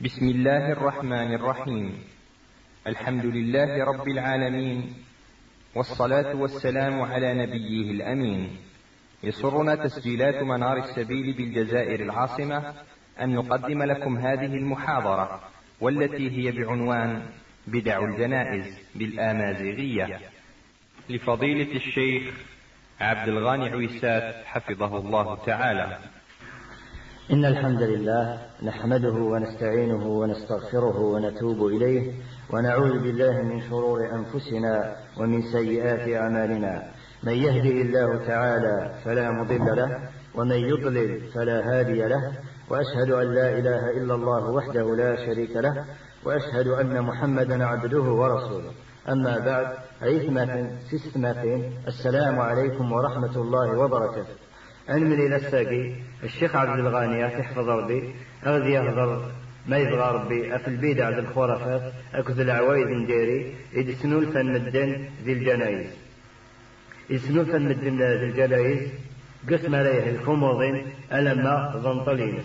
بسم الله الرحمن الرحيم. الحمد لله رب العالمين والصلاة والسلام على نبيه الأمين. يسرنا تسجيلات منار السبيل بالجزائر العاصمة أن نقدم لكم هذه المحاضرة والتي هي بعنوان بدع الجنائز بالآمازيغية. لفضيلة الشيخ عبد الغاني عويسات حفظه الله تعالى. إن الحمد لله نحمده ونستعينه ونستغفره ونتوب إليه ونعوذ بالله من شرور أنفسنا ومن سيئات أعمالنا. من يهده الله تعالى فلا مضل له ومن يضلل فلا هادي له وأشهد أن لا إله إلا الله وحده لا شريك له وأشهد أن محمدا عبده ورسوله. أما بعد أيثمة سيستماثين السلام عليكم ورحمة الله وبركاته. أنمن إلى الساقي الشيخ عبد الغاني يحفظ ربي أغذي يهضر ما يبغى ربي. أفل البيد عبد الخرافات أكذ العوايد نديري إذ سنول فن مدن ذي الجنايز. إذ سنول فن مدن ذي الجنايز. قسم عليه الكوموضين ألما ظنطلينس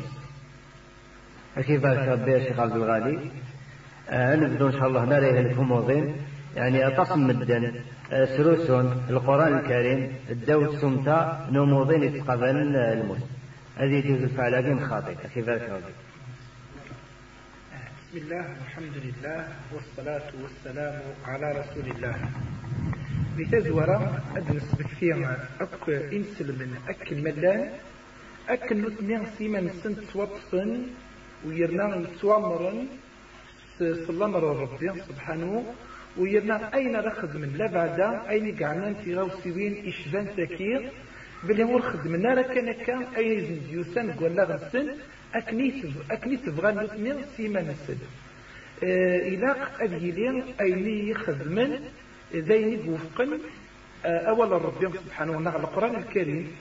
كيف ربي الشيخ عبد الغالي أه نبدو إن شاء الله نريه الكوموضين يعني أتصم مدن سروسون القرآن الكريم الدو سمتا نموضين يتقبل الموت. هذه يجوز الفعل خاطئ أخي بارك بسم الله والحمد لله والصلاة والسلام على رسول الله. بتزورة أدرس بكثير أك إنسل من أك الملان أك نتنين سيما سنت وطفن ويرنا نتوامرن سلامر ربي سبحانه. ويرنا أين رخد من لا بعد أين قعنا في غوسوين إشبان تكير بلي هو الخدم نارا كان كان أين زنديوسان قولا غسن أكني أكني تبغى نثني سيما نسل آه إلاق أبيلين أين يخدمن ذين وفقا آه أولا ربي سبحانه وتعالى القرآن الكريم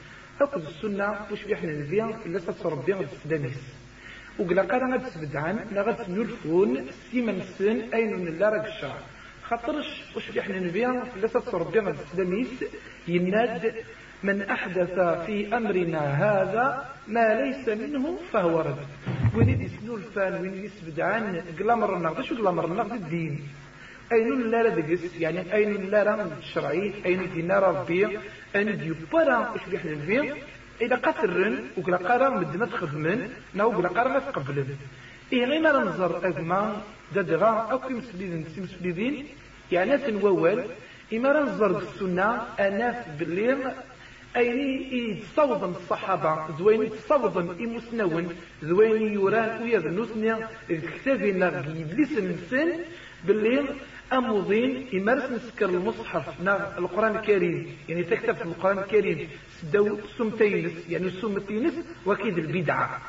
أخذ السنة وش بيحنا إلا تصر ربي السلاميس وقلا قال غاد تبدعان لا غاد نلفون سيما نسن أين من الله راك الشهر خاطرش وش بيحنا نبيا إلا تصر ربي السلاميس يناد من أحدث في أمرنا هذا ما ليس منه فهو رد. وين يسنو الفان وين يسبد عن قلامر النغد شو قلامر النغد الدين. أين لا دقس؟ يعني أين لا رام الشرعي أين دينا ربي؟ أين ديو برا إيش بيحنا نبيا إذا قترن وقلا قرا مدنا تخدمن ناو قلا قرا ما تقبلن. إيه غير ما أو كي مسلمين مسلمين يعني تنوول إما ننظر بالسنة أنا بالليل أين يتصوضن الصحابة زوين يتصوضن إمسنون زوين يوران ويذنوثني كتابنا إبليس السن بالليل أموضين إمارس نسكر المصحف نا القرآن الكريم يعني تكتب في القرآن الكريم سدو سمتينس يعني سمتينس وكيد البدعة.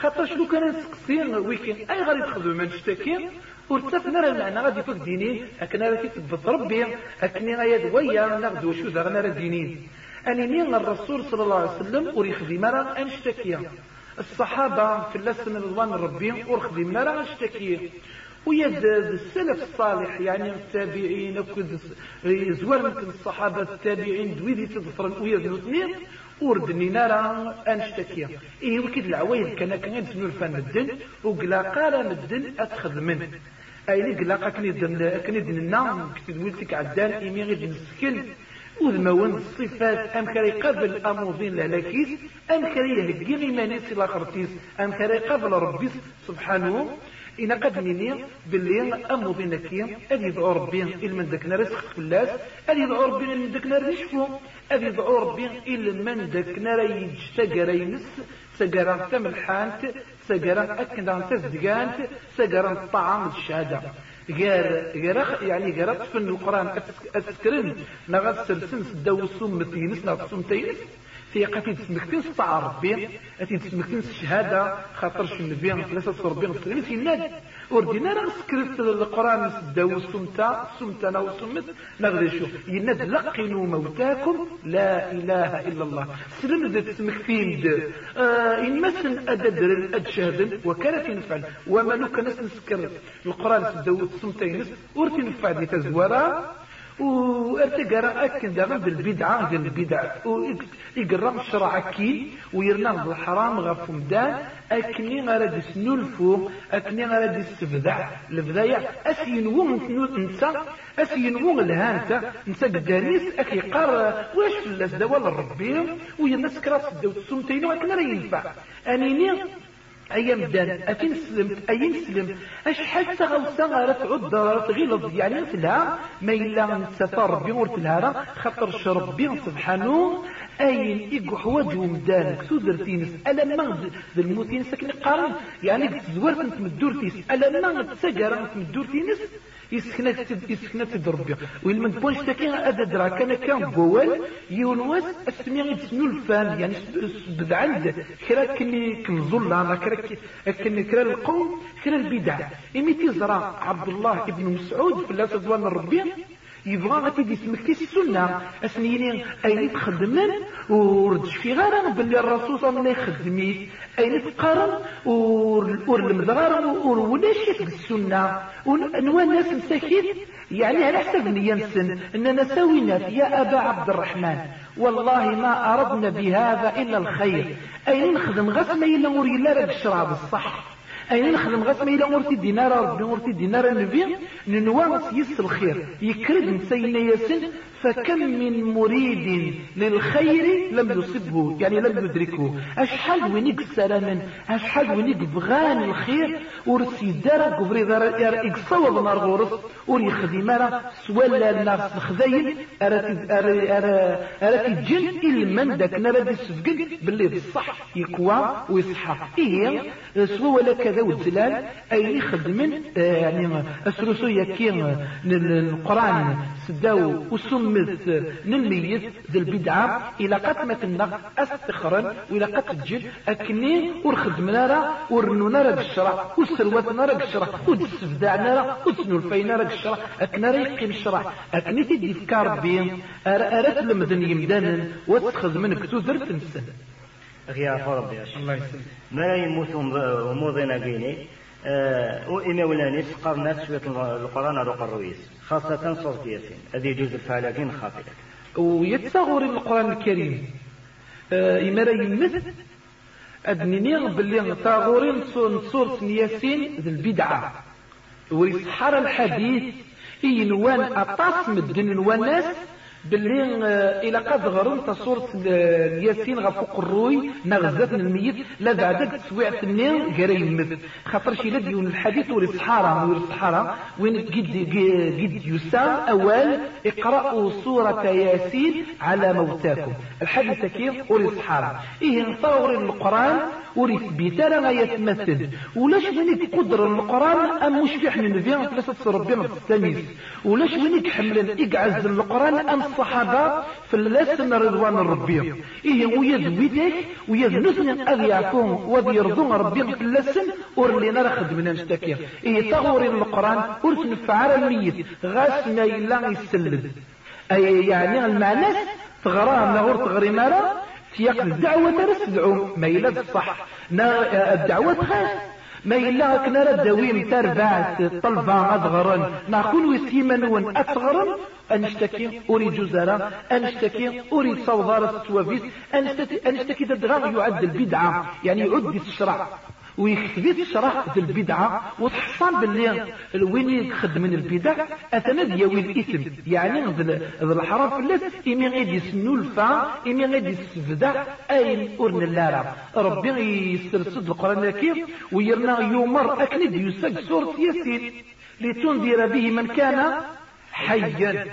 خاطر شنو كان نسقسين ويكين أي غير يدخلوا من شتاكين ورتفنا راه معنا غادي فوق ديني أكنا راه كيتبط ربي أكني غايا دويا ناخذ شو زغنا راه دينين أني مين الرسول صلى الله عليه وسلم وريخدي مرة أنشتكيا الصحابة في اللسن رضوان ربي ورخدي مرة أنشتكيا ويد السلف الصالح يعني التابعين وكذ زوار من الصحابة التابعين دويدي تظفر ويد الاثنين وردني نارا أنشتكيا إيه وكيد العوايد كان كان يسمو الفن مدن وقلا قال مدن أتخذ منه. أي قلا كني دن كني دن النام كتد ولتك عدان إيمي غير نسكن وذمون الصفات؟ أم كري قبل أموضين لهلاكيس أم كري يهجي غيمانيس الآخرتيس أم كري قبل ربي سبحانه. إن قد نيني باللي أموضين لكي أذي يدعو ربي إلا من ذاك نار يسخط فلاس أذي يدعو ربي إلا من ذاك نار يشفو أذي يدعو ربي إلا من ذاك نار يجتقر ينس سقران تملحانت سقران أكدان تزدقانت سقران الطعام الشهادة. غير غير يعني غير تفن القرآن أتسكرن نغا سلسن دو سوم متينس نغا سوم تينس. في قتي تسمكتين سطع ربي اتي تسمكتين الشهاده خاطرش النبي ثلاثة ربي في الناد وردينا راه سكرت القرآن دو سمتا سمتا نو سمت نغدي شو يناد لقنوا موتاكم. لا إله إلا الله. سلم ذا تسمكتين د آه إن مثل اددر الادشهد وكانت ينفعل. وما لو كان نسكر القرآن دو سمتين ورتي نفع دي تزورا وارتقى أكن دابا بالبدعة ديال البدع ويقرا الشرع أكين ويرنا بالحرام غف مدان. أكني غادي يسنو الفوق أكني غادي يستفدع البداية أسينو نسا أسينو الهانتا قدانيس أكي قار واش فلاس دوال الربي ويرنا سكرات الدوت السمتين وأكنا راه ينفع. أنيني أيام دان اتين سلمت اين سلم. اشحال تغوصا غير تعود تغيلظ يعني تلها ما إلا نتسافر ربي ور تلها خاطر ربي سبحانه أين يقح وجه مدانك سودرتينس ألا ما الموتين سكن قارن يعني تزورت انت مدورتيس ألا ما تسجر انت مدورتينس يسكنت يسكنت ربي. وين من بونش تاكي هذا درا كان كان بوال يونواس أسمي يتسنو الفان. يعني بدعند كرا كني كنزول أنا كرا كني كرا القوم كرا البدع. إمي تزرع عبد الله ابن مسعود في الله سبحانه ربي يبغى غادي يسمك السنة. اسنيني أين تخدمن وردش في غير باللي الرسول صلى الله عليه وسلم يخدمي أين تقارن؟ ور المدغار ولا شيء بالسنة. ونوا الناس مساكين؟ يعني على حسب نية نسن إننا سوينا يا أبا عبد الرحمن. والله ما أردنا بهذا إلا الخير. أين نخدم؟ غس ما يلا ور الشراب الصح. أين نخدم غاس ما إلا دينار ربي ورتي دينار النبي ننوى يس الخير. يكرد نسينا ياسن فكم من مريد للخير لم يصبه يعني لم يدركه. أشحال وينيك سلاما أشحال وينيك بغان الخير؟ ورسي دار قبري دار يقصوض نار غورس وري خديمة سوالا الناس الخذايل أراتي الجن إلمن داك نرد السفقن باللي بالصح يكوى ويصحى. إيه سوا ولا كذا والزلال أي خدمن يعني أسرسو يكين القرآن سداو وسم تمت نميت ذي البدعة إلى قتمة النغ أستخرا وإلى قت الجد أكني ورخدمنا را ورنونا را بالشرع وسروتنا را بالشرع ودسفدعنا را ودسنو الفينا را بالشرع أكنا را يقيم الشرع أكني تدي فكار بين أرات لمدن يمدانا وتخذ منك تذر تنسن غير ربي. الله يسلمك. ما يموت وموضنا قيني أه وإما ولاني سقرنا شوية القرآن على الرويس خاصة صوت ياسين. هذه جزء الفعلاكين خاطئة. ويتصغر القرآن الكريم. أه إما يمث أدنيني باللي تاغورين صورة ياسين ذي البدعة. ويصحر الحديث إنوان أطاس مدن الناس باللي آه، إلى قد غرمت صورة الياسين الروي نغزات الميت لا بعدك تسويع النين قري المد خاطر شي لد يون الحديث ولي الصحارى ولي الصحارى وين قد قد يسام اول اقرأوا سورة ياسين على موتاكم. الحديث كيف؟ ولي الصحارى إيه نصور القرآن وريث بيتالا ما يتمثل. ولاش وينك قدر القرآن؟ أم مش في حنا نبيان ثلاثة ربنا تستميز ولاش وينك حملا اقعز القرآن؟ أم الصحابة في اللسن رضوان الربي. إيه ويد ويدك ويد نسن أذ يعفون وذ يرضون ربي في اللسن ورلينا رخد من نشتكي. إيه تغور القرآن ورسن فعال الميت غاس ما يلا يسلد أي يعني المعنى تغرام نغور تغري مالا تيق الدعوة ترسدعو ما يلا الصح الدعوة خاص ما إلا كنا ردويم تربع طلبا أصغرا نقول وسيما ون أصغرا أنشتكي أري جزرة. أنشتكي أري صوضارة التوافيس أنشتكي دغاغ يعد البدعة. يعني يعد الشرع. ويثبت الشرع ذي البدعة وتحصل باللي وين يخدم من البدع أثنى دياوي الإثم يعني ذي الحرام في الناس إمي غير يسنو الفا إمي غير يسفدع أين أرن اللارا ربي يسترسد القرآن الكريم ويرنا يومر أكند يسق سورة ياسين. لتنذر به من كان حيا.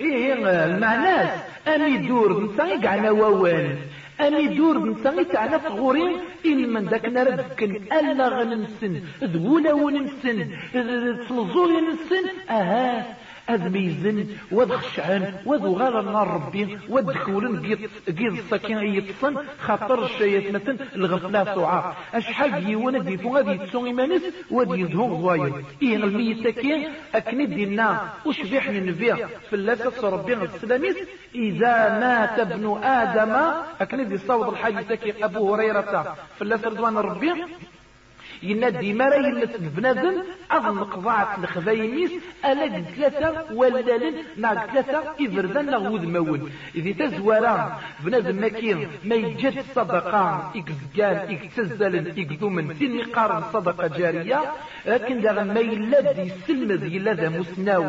إيه المعنى أمي دور نسا يقعنا ووان. أني دور نسا تاعنا فغورين إن من ذاك نرد كن ألا غننسن ذولا وننسن تلزول ننسن أها أذ ميزن وذ خشعان وذ غالا نار ربي وذ كولن قيض السكين يتصن خاطر الشيات مثل الغفلة سعار أشحال يوانا ديفو غادي يتسون إيمانس وذ يزهون غوايا إيه سكين أكني دينا وشبيح النبي في اللاسة ربي السلاميس إذا مات ابن آدم أكني دي صوت سكين أبو هريرة. في اللاسة رضوان ربي ينا ديما راه يلت بنادم اظن قضاعت الخذايميس ألا ثلاثة ولالن نا ثلاثة ابردان نا مون اذا تزورا بنادم ماكين ما يجد الصدقه يكزكان يكتزل يكذومن سين قارن صدقة جارية. لكن دا ما يلا دي يسلمد يلا ذا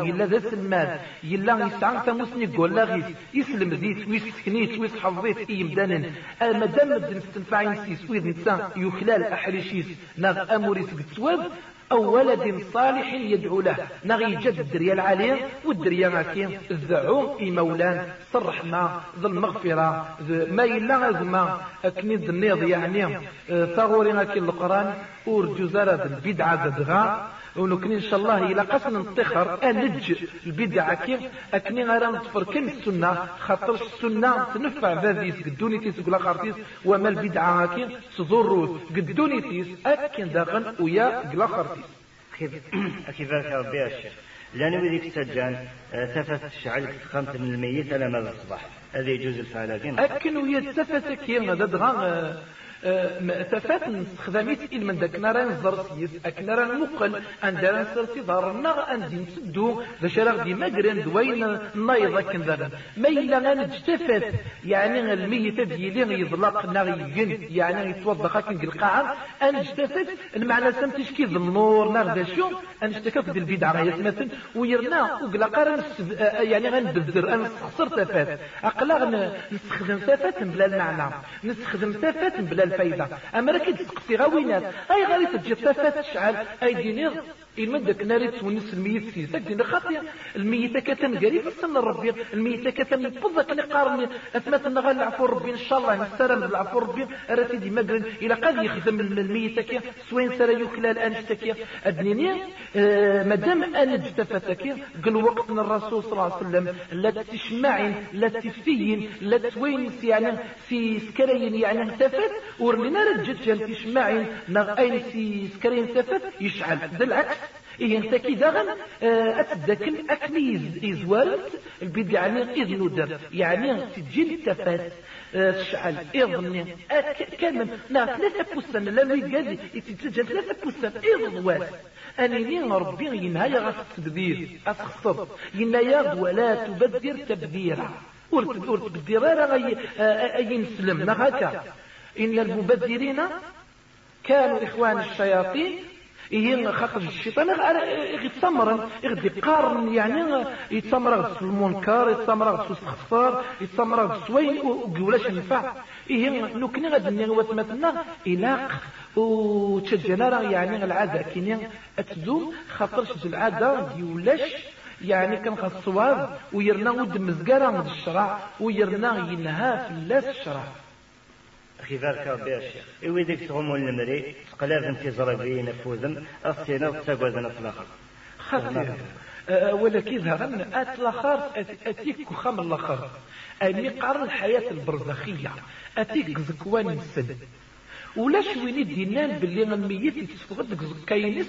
يلا ذا سلمان يلا يسعى ثموسني قول غيث يسلم ذي تويس سكنيت تويس حفظيت اي مدانن مادام مدن استنفعين سيس ويذ نسان يخلال احريشيس ناغ اموريس قتواب أو ولد صالح يدعو له. نغي جد الدريا العالية والدريا ماكين الذعو إي مولان. صرح ما ذا المغفرة. ما إلا غزما أكني النيض يعني. ثغوري ماكي القرآن. ورجو زارة البدعة دغا ونكني إن شاء الله إلى قسم نطخر انج البدعة كيف؟ أكني غير نطفر كن السنة خاطر السنة تنفع ذاتيس قدوني تيس قلا خارتيس وما البدعة كيف؟ تضر قدوني تيس أكن داغن ويا قلا خارتيس كيف ربي يا الشيخ لأن وذيك السجان آه، تفت الشعل خمسة من الميت ألا ماذا الصباح هذا يجوز الفعل أكن ويا كي هذا دغا تفات نستخدميت إل من داك نرى نزر سيس أك نرى نمقل أن دار نسرسي ظهرنا أن دي نسدو ذا شرق دي مقرن دوين نايضا كن ما إلا نجتفت يعني الميت ديالي يضلق نغيين يعني يتوضخ كن القاعة أن اجتفت المعنى سمتش كي النور نغدا شو؟ أن اجتكف دي البدعة يتمثل ويرنا وقلا قرن يعني غنبذر أن نستخسر تفات أقلا نستخدم تفات بلا المعنى. نستخدم تفات بلا الفايدة. أما راك تسقسي غوينات أي غادي تجي تفات تشعل أي دينير المدك ناري تونس الميت في سجن خاطي الميتة كتن قريب السنة ربي. الميتة كتن بضك نقارن. أثمت نغال العفو ربي إن شاء الله نسترم بالعفو ربي. أراتي دي مقرن. إلى قد يخدم الميتة كي. سوين سرى يخلال الآن اشتكي أدنيني آه مادام أنا جتفتك قل وقت الرسول صلى الله عليه وسلم لا تشمعين لا تفين لا توين يعني في سكرين يعني انتفت. ورلنا رجت جان تشمعين نغ أين في سكرين انتفت؟ يشعل. بالعكس إيه أنت كذا غن آه، أتذكر أكني إزوالت البدع يعني إذن ندر يعني تجي التفات. آه، إظني كامل. نا ثلاثة بوستان لا يقال يتسجل ثلاثة بوستان إظن واس أنني ربي ينهايا غاس التبذير أتخصب ينهايا ولا تبذر تبذيرا ورت تبذير غي آه، ينسلم هكا. إن المبذرين كانوا إخوان الشياطين إيه خاطر الشيطان. يتسمر يغدي قارن يعني يتسمر في المنكر يتسمر في الاستغفار يتسمر في السوين وقولاش ينفع إيه نكني غادي نغوات مثلنا إلاق وتشجنا راه يعني العادة كيني أتزوم. خاطر شج العادة يولاش يعني كان خاص الصواب. ويرنا ود مزقرة من الشرع ويرنا ينهى في الشرع. خفاف ربي الشيخ إوي ديك تغمو المري تقلاف انت زربي نفوذن أصينا وتساقوذن في الآخر. خطير أه، ولكن ظهرنا أت الآخر أتيك وخام الآخر. أني قرن الحياة البرزخية أتيك زكوان السد. ولاش وين دينان باللي الميت يتفقد زكاينس؟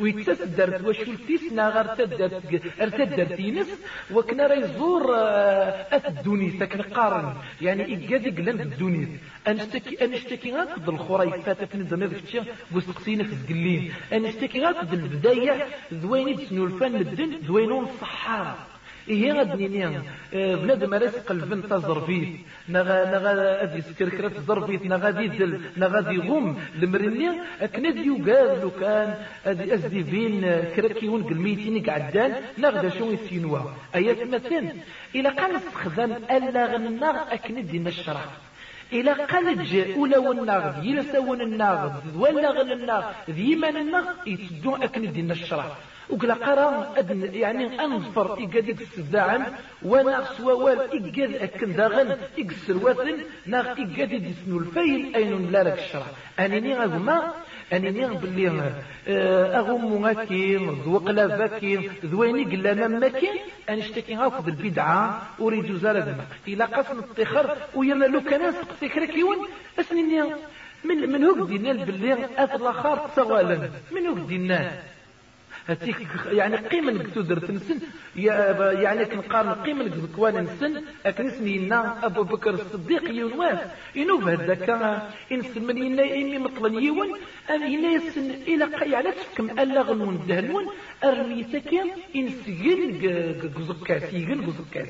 ويتسدرت وشلتيس ناغر تدرت ارتدرت ينس وكنا راه يزور آه، اث الدونيس ساكن قارن يعني إيجادي قلن الدونيس انشتكي أنشتكي غاك الخريفات في نظام فتشي وسقسينا في الزقلين أنشتكي غاك البداية ذويني بسنو الفن الدن ذوينون الصحارى إيه غادي نيان آه، بنادم راس قلبن تزرفيت نغا نغا أدي سكركرة زرفيت. نغا دي دل نغا دي غم. المرني أكن دي يقال لو كان أدي أزدي بين كركيون قلميتين قعدان نغدا شو يسينوا أيات مثلا إلى قال استخدام ألا غنغ أكن دي إلى قلج أولى والنغ يلسون النغ ولا غل النغ ذي من النغ يتدو أكن دي نشرح وقلا قرا أدن يعني أنظفر إيقاديك السداعا وأنا سوال إيقاد أكن داغن إيقسر واثن ناغ إيقادي ديسنو الفيل أين لا لك الشرع. أنني غزما أنني باللي آه، أغم غاكي ذوق لا فاكي ذويني قلا ما ماكي أن اشتكي غاف البدعة أريد زارة إلى قسم التخر ويلا لو كان سقسي كيون أسنني من من هو دينا باللي أثلا خار تسوالا من هو دينا يعني قيمة تدر تنسن. يعني كنقارن قيمة كوان نسن. أكنسني لنا أبو بكر الصديق يونواس إنو بهذاك إنسن من إنا إمي مطلن يون. أم إنا يسن إلى قيعة تفكم ألا غنون دهنون أرميتك إنسجن قزقاس يجن قزقاس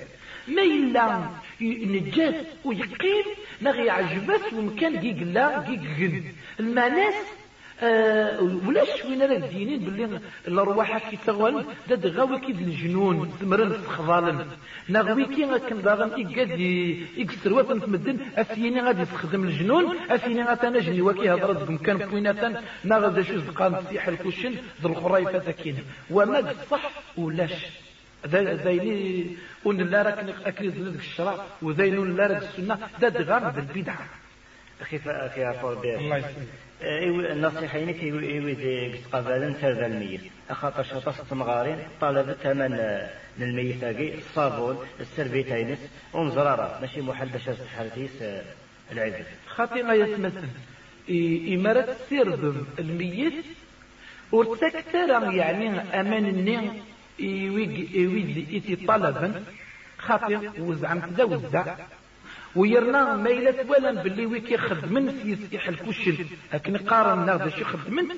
ما إلا نجات ويقيم نغي عجبات ومكان قيقلا قيقن المعناس آه ولاش وين راه دينين باللي الارواح كي تغوان داد غاوي كي الجنون تمرن تخضالن نغوي كي كان داغن يقاد يكسر وطن تمدن أفيني غادي تخدم الجنون أفيني غاتانا جني وكي هضرت بمكان كويناتان ناغد شوز قام تسيح الكوشن ذو الخرايفه تاكين. وما صح ولاش. ذايني ون لا راك أكريز لذك الشرع وذاين لا راك السنة داد غار بالبدعه أخي أخي عفوا الله يسلمك. النصيحة إنك إيوي قبالا تربى الميت أخاطر شطس تمغارين طلب ثمن للميت أجي الصابون السربيتينس ومزرارة ماشي محدشة حالتيس العزة خاطي ما يتمثل. إمارة سيربم الميت ورتكتر يعني أمان النين إيوي إيوي إيتي طلبا خاطي وزعم تدا وزع ويرنا ميلة ولا باللي ويكي خدمن في يسيح الكوشن. لكن قارن ناخذ شي خدمن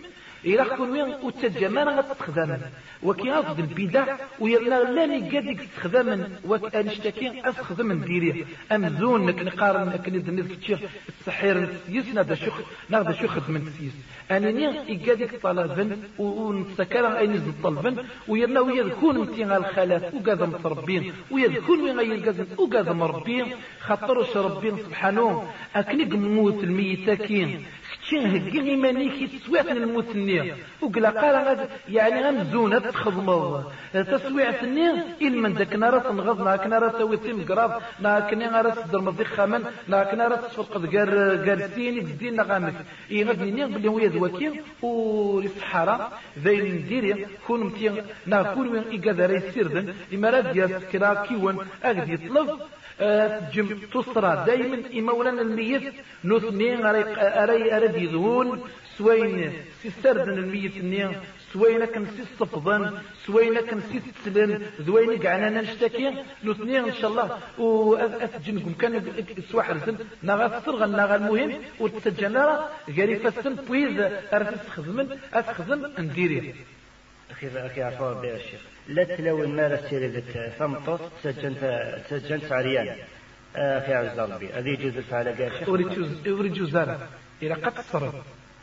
إلا كون وين وتجمع غتستخدم وكي أفضل البدع ويرنا لاني قادك تستخدم وكأنشتكي أستخدم نديريه أمزون نك نقارن نك ندنيز كتشير السحير نسيس نادا شو نادا شو خدمة نسيس. أنا ني قادك طلبا ونتسكر أي نزل طلبا ويرنا ويذكون متين الخلاف وقاذا متربين ويذكون وين غير وقاذا مربين. خاطرش ربين سبحانه. أكني قموت الميتاكين. كين هكي إيمانيك تسويعت المثنية وقلا قال يعني غنزونة تخضمض تسويعت النية إلمن ذاك نارا تنغض ناك نارا تسوي تيم قراب ناك نارا تصدر مضيق خامن ناك نارا تسفرق قار قارسيني تزدين نغامك إي غد نية بلي ويا ذواكي وللصحراء ذاين نديري كون متين ناكون وين إيقاذا راه يسيردن إما راه ديال كرا كيون أغدي يطلب. تجم تصرى دائما إمولانا الميت نثني أري أرد يذون سوين سيستردن الميت ني سوين سي الصفضان سوين كان سي تسلن ذوين قعنا نشتكي نثني إن شاء الله. واتجنكم كان سواحرزن نغا الصرغ نغا المهم وتسجلنا غير فسن بويز ارد تخدمن اتخدم أخي أخي عفوا بيا الشيخ لا تلوي المال السيري ثمطوس سجنت سجنت عريان أخي عز ربي هذه يجوز الفعل قال أريد جوزانا إلى قد صرف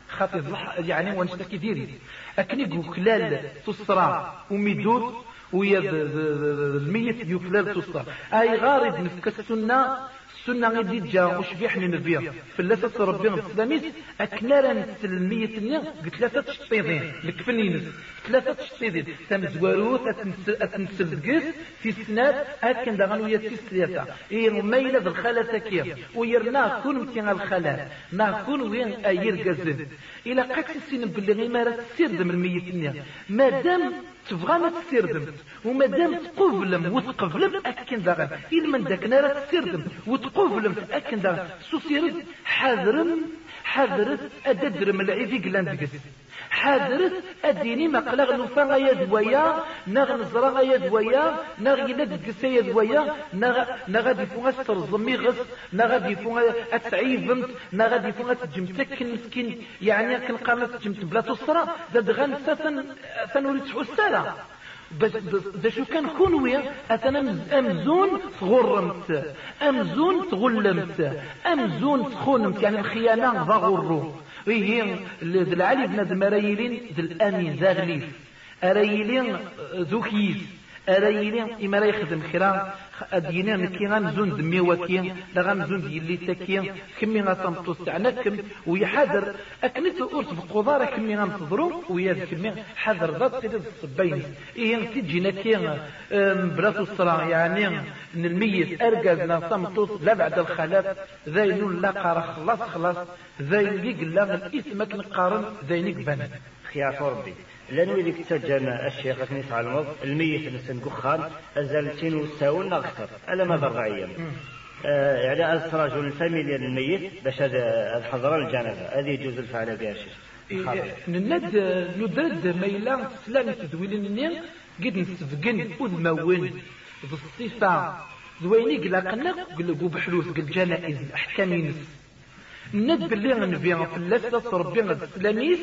خاطر يعني ونشتكي ديري. اكني كلال تصرى وميدود ويا الميت يفلال تصرى أي غارد نفك السنة السنة غادي تجا وشبيح من البيض ثلاثة ربي الإسلاميس أكنارا نتلمية النيا قلت ثلاثة تشطيضين الكفنينس ثلاثة تشطيضين تمزواروت أتنسلقس في السنات أكن دغن ويا ثلاثة إيه ميلة الخالة تكير ويرنا كون متين الخالة. ما كون وين أير قزن إلى قاكس السين باللي ما راه تسير دم الميت النيا مادام تبغى ما تسيردم وما دام تقبلم وتقبلم أكن داغن إذا من داك نارا تسيردم وتقبلم أكن داغن سوسيرد حاضرم حاضرت أددرم العيدي قلان حاضرت أديني ما قلغ نوفا غيا دويا نغ نزرا غيا دويا نغ يلا دقس يا نغ نغ دي فوغا سترزمي غس نغ دي فوغا أتعيفمت نغ دي فوغا تجمتك يعني كن قامت تجمت بلا تصرا زاد غان ساتن ثنوري بس ده شو كان كونويا أتنا أمزون تغرمت أمزون تغلمت أمزون تخونمت يعني الخيانة ضغرو وهي العلي بن المرايلين ذي الأمين ذا أرايلين ذو كيس. أرايلين إما لا يخدم خيرا أدينا نكي غنزون دمي وكي لا غنزون ديالي تكي كمي غتمطوس تاعنا كم ويحذر أكنت أرت بقضارة كمي غنتظرو ويا كمي حذر ضد سيد الصبين إيه تجينا كي بلاص الصلاة يعني من الميت أرقزنا صمتوس لا بعد الخلاف ذاين لا قارا خلاص خلاص ذاين اللي قلا الإثم كنقارن ذاينك بنات خيار ربي. لأن ويلي تسجل الشيخ على الموض الميت نسن قخان ازالتين وساون أكثر على مدى الرعيه آه يعني أسرج الفاميليا الميت باش هذا الحضرة الجنازة. هذه يجوز الفعل بها الشيخ نند ندرد ما إلا سلام تدويل النين قد نسفقن أذمون بالصفة ذويني قلقنا قلقوا بحلوث قل جنائز الأحكام ينس. ند باللي نبي في اللسة ربي السلاميس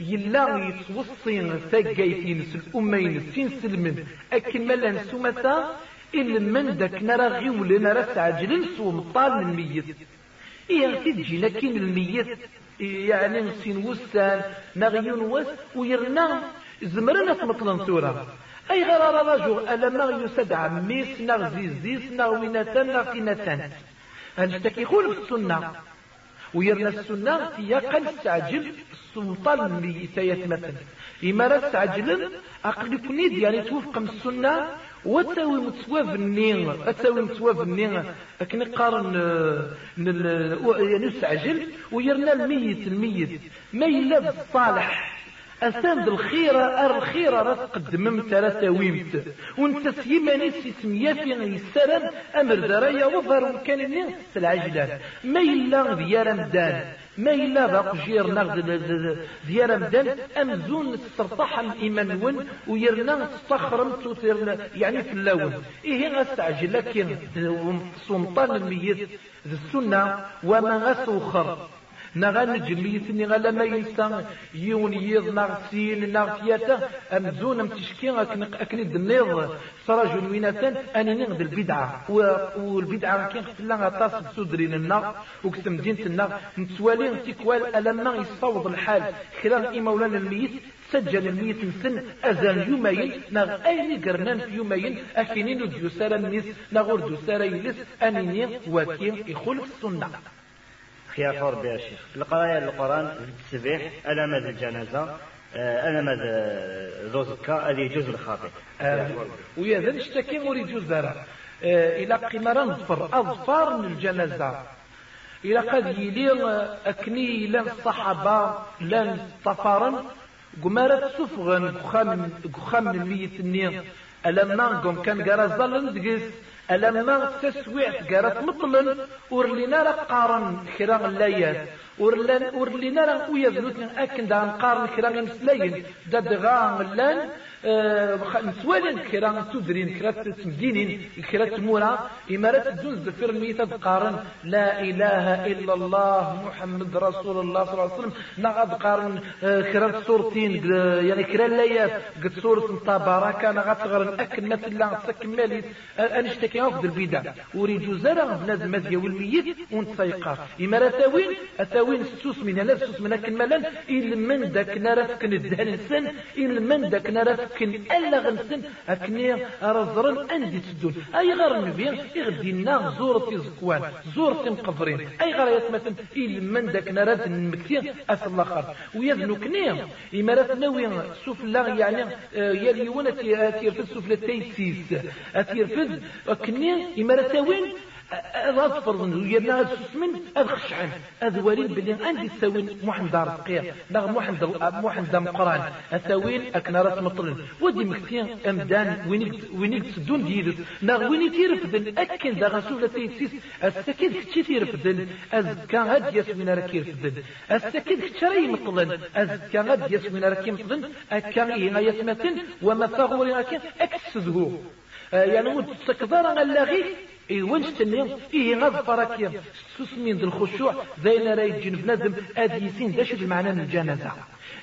يلا يتوصي ثقايتين الأمين سين سلمن أكن ملا نسومتا إلا من داك نرى غيول نرى سعجل سوم طال الميت. إيه تجي لكن الميت. يعني نسين وسان نغيون وس ويرنا. زمرنا تمطلن ثورة أي غير رجل ألا ما يسد عميس نغ زيزيس نغ وينتان هنشتكي خول في السنة؟ ويرنا السنة يقل استعجل السلطان الميتيات مثلا إما راه استعجل أقل كنيد يعني توفق من السنة وتاوي متسواف النين أتاوي متسواف النين. لكن قارن يعني استعجل ويرنا الميت الميت. ما يلا بالصالح. أساند الخيرة الخيرة راه تقدم ترى تاويمت وانت سيماني سمية في يسرن أمر درايا وظهر كان الناس العجلان ما إلا ديار مدان ما إلا باق جير نغد ديار مدان أمزون السرطاح الإيمان ون ويرنا تستخرم يعني في اللون. إيه غستعجل لكن سلطان الميت السنة وما غسوخر نغا نجميثني غلا ما ينسى يون يض نغسين نغسياتا أمزون أمتشكي أكن الدنيض سراج ويناتان أني نغد البدعة والبدعة كين خفلا غطاس بسودرين النار وكتم دينة النار نتوالي تيكوال ألما يصوض الحال خلال إمولانا الميت سجل الميت نسن أزال يومين نغ أين قرنان في يومين أكينين ديو سارا الناس نغور ديو سارا يلس أنيني وكين يخلق السنة خيار بها الشيخ القراية القرآن التسبيح ألمد الجنازة ألمد ذو زكا هذه يجوز الخاطئ ويا ذا نشتكي ور يجوز ذرا إلى قمران ظفر أظفار من الجنازة. إلى قد يلي أكني لن الصحابة لن طفارا قمارة سفغن خام خام الميت النير ألم قم كان قرازل دقس ألما تسويع قالت مطلن ورلينا قارن كرا الليات ورلينا راه ويا ذنوتنا أكن دا نقارن كرا مسلاين دا دغا ملان نسوالين كرا تدرين كرا تمدينين كرا تمورا إمارات الدون زفر الميتة قارن لا إله إلا الله محمد رسول الله صلى الله عليه وسلم. نغاد قارن كرا صورتين يعني كرا الليات قد صورة طاباركا نغاد تغرن أكن مثلا سكمالي أنشتكي أفضل البدع وريجو زرع بنادم مزيا والميت ونتسيقار إمارات وين أتاوين ستوس من هنا ستوس من أكن ملان إلا من داك نرفك الدهن سن إلا من داك نرفك ألا غنسن أكني رزرن أندي تدون. أي غير النبي يغدينا زورة زكوان زورة مقبرين. أي غير يتمثل إلا من داك نرد المكتين أس الآخر. ويذنو كنيا. إمارات ناوي سوف الله يعني يلي وأنا تيرفد سوف تيسيس. أتيرفد كنيا إمارات وين هذا فرض ويرنا هذا سسمن هذا خشعن هذا وريد بلي عندي سوين محمد دار سقيا نغ محمد محمد دام قران اثاوين أكنا راس مطلن ودي مكتين أمدان وينيك وينيك تسدون ديرس نغ ويني تيرفدن أكن دا غسولة تيسيس. السكيد كتشي تيرفدن از كان غد يسمين راكي يرفدن. السكيد كتشري مطلن از كان غد يسمين راكي مطلن اكان إيه يسمتن وما ثغوري اكن اكسده يعني ود تكبر اللاغي إيه وين تنيم إيه غض كيا سسمين ذا الخشوع. زين راي جنب نزم أديسين شو المعنى من الجنازة؟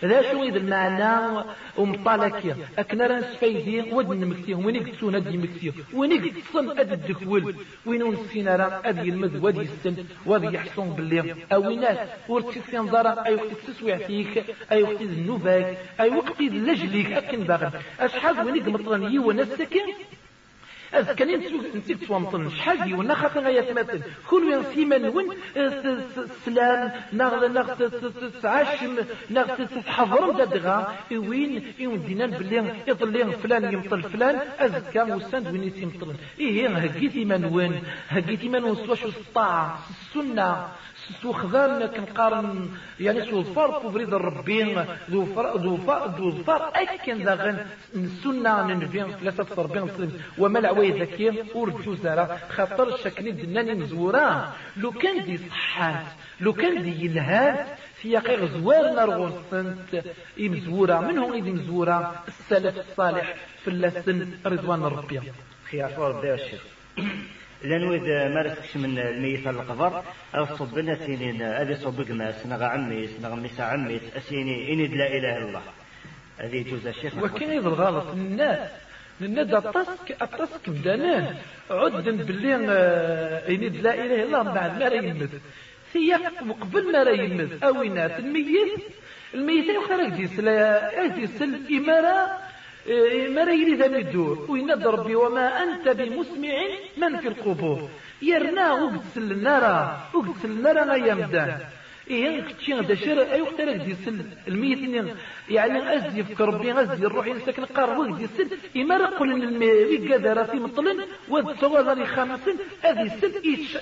ذا شو إذا المعنى؟ ومطالكيا أكنا راه سفيدي ودن مكتيه وين يقصون أدي مكتيه وين يقصون أدي الدخول وين نسينا راه أدي المذ ودي السن ودي يحصون أو ناس؟ ورتسين ضرا أي وقت تسويع فيك. أي وقت النوباك أي وقت لجليك أكن باغن أشحال وين يقمطرن؟ يوانا السكين أذ كان نسيت توامطن شحال ديونا خاطر غاية مثل كل وين سيما نون سلام نغ نغ تعاشم نغ تحضر دغا وين؟ وين دينا بلي يطلي فلان يمطل فلان كان وساند وين يمطل إيه هكيتي من وين؟ هكيتي من وين سواش الطاعة السنة سو خذان كنقارن يعني سو الفرق وبريد الربين ذو فرق ذو فرق ذو فرق أكن ذا السنة ننفين ثلاثة ربين مسلم وما العوي ذكي ورجو زارا خاطر الشكل دناني مزورا لو كان دي صحات لو كان دي يلهات سياق زوار نرغون سنت إمزورة منهم إذ مزورة السلف الصالح في اللسن رضوان ربي خيار ربي الشيخ لأن ما رسكش من الميت القبر. صب لنا سنين. ادي صب قماس نغا عميس نغا ميسا عميس أسيني إني لا إله إلا الله. هذه جوز الشيخ وكاين الغلط الناس لأن الطسك الطسك بداناه عدن باللي إني لا إله إلا الله. بعد ما راه يمت سياق وقبل ما راه يمت اوينات الميت الميت يخرج ديسل ديسل الإمارة. ما راه ذا يدور ويناد ربي وما أنت بمسمع من في القبور. يرنا وقت سلنا وقت سلنا يا مدان إيه كتشي غدا شر أي وقت راك ديسل الميت يعني أزدي في ربي أزدي الروح ينسكن قار وقت ديسل إما رقل المي قادر في مطلن واد سوالري خامسن هذه سل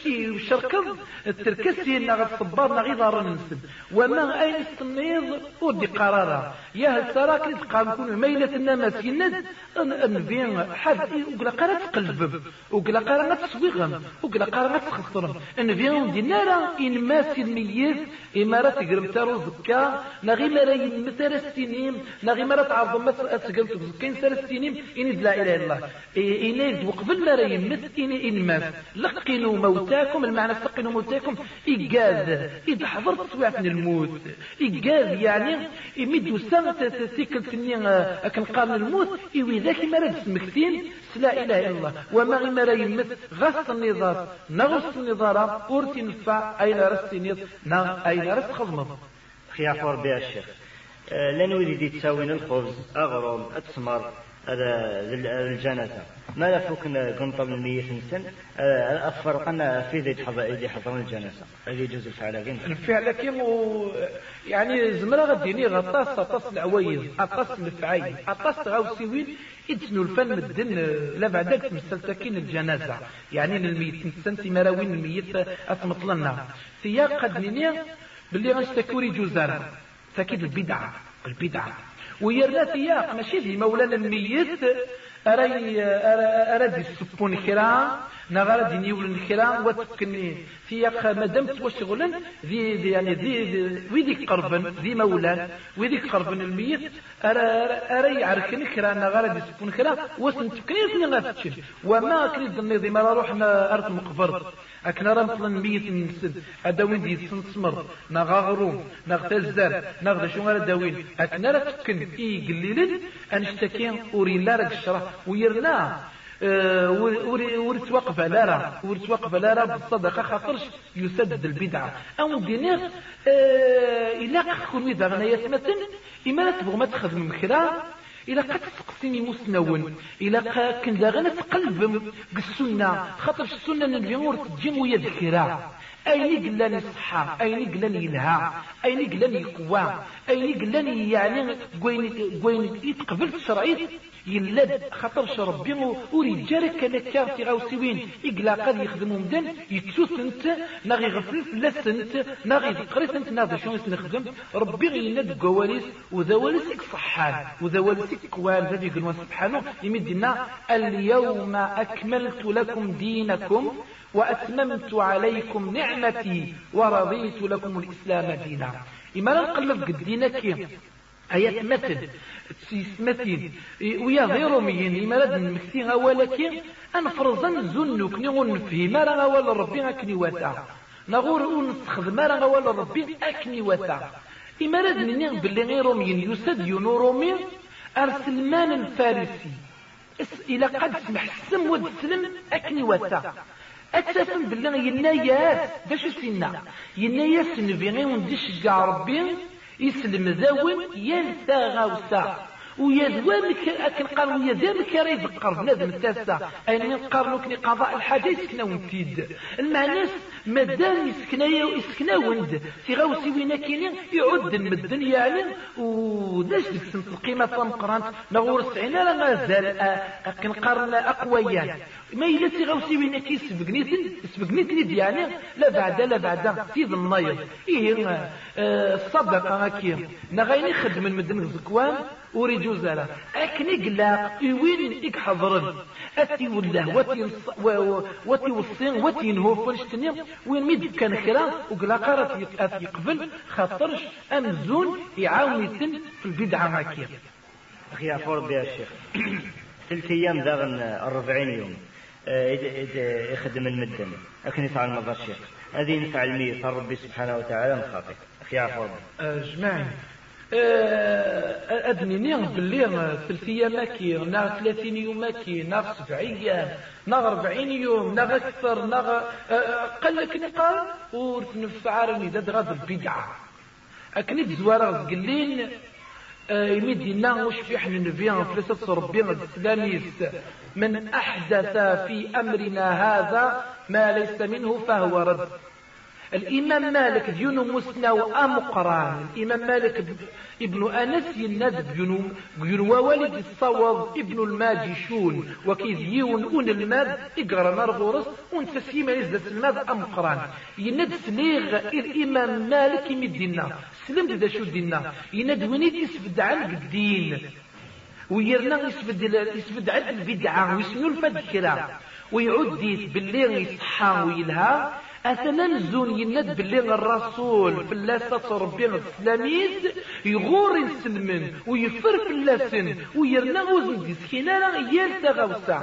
يشركض التركسي نا غتصبار نا غيظهر ننسب. وما أين السميض ودي قرارا يا هل سراك تقام كون ميلة الناس يند نبين حد وقلا قرا تقلب. وقلا قرا تسويغم. وقلا قرا تخسرم. نبين دي نارا إن ماسي الميت إمارة تقرب تارو زكا نغي مرا يمتر السنين نغي مرا تعرض مصر أتقلت زكين سر السنين إني لا إله إلا الله. إني وقبل مرا يمت إني إن مات لقنوا موتاكم المعنى لقنوا موتاكم. إيجاز إذا حضرت سوعة الموت. إيجاز يعني إمدوا سنة تيكل تنين أكن قارن الموت. إيوي ذاك مرا تسمكتين لا إله إلا الله. وما غي مرا يمت غص النظار نغص النظارة أورتي نفع أين رستي نظ أين رست خضمض خيافور بها الشيخ. آه، لن ولدي تساوين الخبز. أغرم أتسمر هذا الجنازة. ما لا قنطة من مية سن آه، أفرقنا في ذي ذي حضرنا الجنازة. هذه جزء الفعل كين الفعل كين يعني زمرا غديني غطاس غطاس العويز غطاس الفعي غطاس غاوسيوين إدسنو الفن مدن لا بعدك مستلتكين الجنازة. يعني الميت سنتي مراوين الميت أتمطلنا سياق قد نيني باللي غنشتكوري جوزار تأكيد البدعة البدعة. ويرنا سياق ماشي في مولانا الميت أري أراد يسبون كرا نغرا ديني ولن كرا وتكني سياق مادام توشغلن ذي ذي يعني ذي ويديك قربن ذي مولان ويديك قربن الميت. أري عركن كرا نغرا يسبون كرا وسن تكني ثني غاتشن وما كريد النظام ما روحنا أرض مقبر. أكنا رمطلن ميت نسد أداوين دي سنسمر نغاغرو نغتزر نغد شو غير داوين أكنا رتكن إي قليلن أنشتكين أورين لارك الشرح ويرنا. أه ورتوقف لارا ورتوقف لارا بالصدقة خاطرش يسدد البدعة. أو دينير أه إلا كون ويدا غنايا مثلا إما تبغى ما تخدم مكرا إلا قد تقسمي مسنون إلا كن داغنا تقلب بالسنة خاطر السنة تجي ويا ذكرى. أين قلان الصحة؟ أين قلان يلها أين قلان يقوى أين قلان يعني قوين يتقبل الشرعي يلد خاطر ربي ورجال كان كارتي غاوسيوين. إقلا قد يخدموا مدن يتسوسنت ناغي غفل فلسنت ناغي ذكرسنت ناغي شو نخدم. ربي غيند قواليس وذواليسك صحان وذواليسك كوال ذا يقولون سبحانه. يمدنا اليوم أكملت لكم دينكم وأتممت عليكم نعمتي ورضيت لكم الإسلام دينا. إما نقلب قد دينك آيات مثل ويا غير مين إما لد نمكتيها ولكن أنفرزن زنك نغن نفهم ما أول ربي أكني وتا نغور ونستخدم ما أول ربي أكني وتا إما لد نغن باللي غير مين يسد ينور أرسل مان الفارسي إلى قد سمح سم ود سلم أكني وتا أتفهم بالله يناياس باش سينا. يناياس نبيغي وندش كاع ربي. يسلم ذاون ينسى غاوسا ويا ذوامك أكن قال ويا ذامك راه يذكر بنادم التاسع أين ينقر لكني قضاء الحاجة يسكنا ونتيد المعناس مادام يسكنا يسكنا وند في غاوسي وين كاينين يعد المدن يعني. وداش ديك سنت القيمة تنقرانت نغور سعينا لا مازال أكن قرن أقويان ما إلا سي غاوسي وين كي سبقنيتن سبقنيتني يعني لا بعد لا بعد سيد النايض. إيه الصدقة هكي نغيني خدم المدن زكوان أريد جوزالا اكن اقلاق وين اك حضرن. أتي وله واتي واتي وصين واتي نهو فلشتني وين ميد كان كرا وقلاق راه يقبل خاطرش امزون يعاون يتم في البدعة هاكيا أخي عفور بها الشيخ ثلاث أيام داغن الربعين يوم آه، يخدم المدن. لكن يفعل مضى الشيخ هذه نفع الميت ربي سبحانه وتعالى من خاطئ أخي عفور جماعي آه، أدنيني باللي ثلاثية ماكي نا ثلاثين يوم ماكي نا سبع أيام نا أربعين يوم نا أكثر نا آه، قال لك نقال ورتنفعارني داد غاد البدعة أكني بزوارة قلين يمدينا وش في إحنا نبيان فلسة ربنا السلاميس من أحدث في أمرنا هذا ما ليس منه فهو رد. الإمام مالك ديونو مسنا وأمقران. الإمام مالك ابن أنس يند بينو ووالد الصواب ابن الماجشون. وكيز يون أون الماد إقرأ نرغورس ونتسيما يزدس الماد أمقران. يند سليغ الإمام مالك يمدنا سلمت دا شو دينا يند ونيت يسفد عن الدين ويرنا يسفد يسفد عن البدعة ويسنو الفد كرا ويعود باللي يصحى ويلها. أثنان زون يند باللي الرسول في اللاسة ربي السلاميد يغور يسلمن ويفر في اللاسن ويرنا وزن دي سكينة يال تغوسا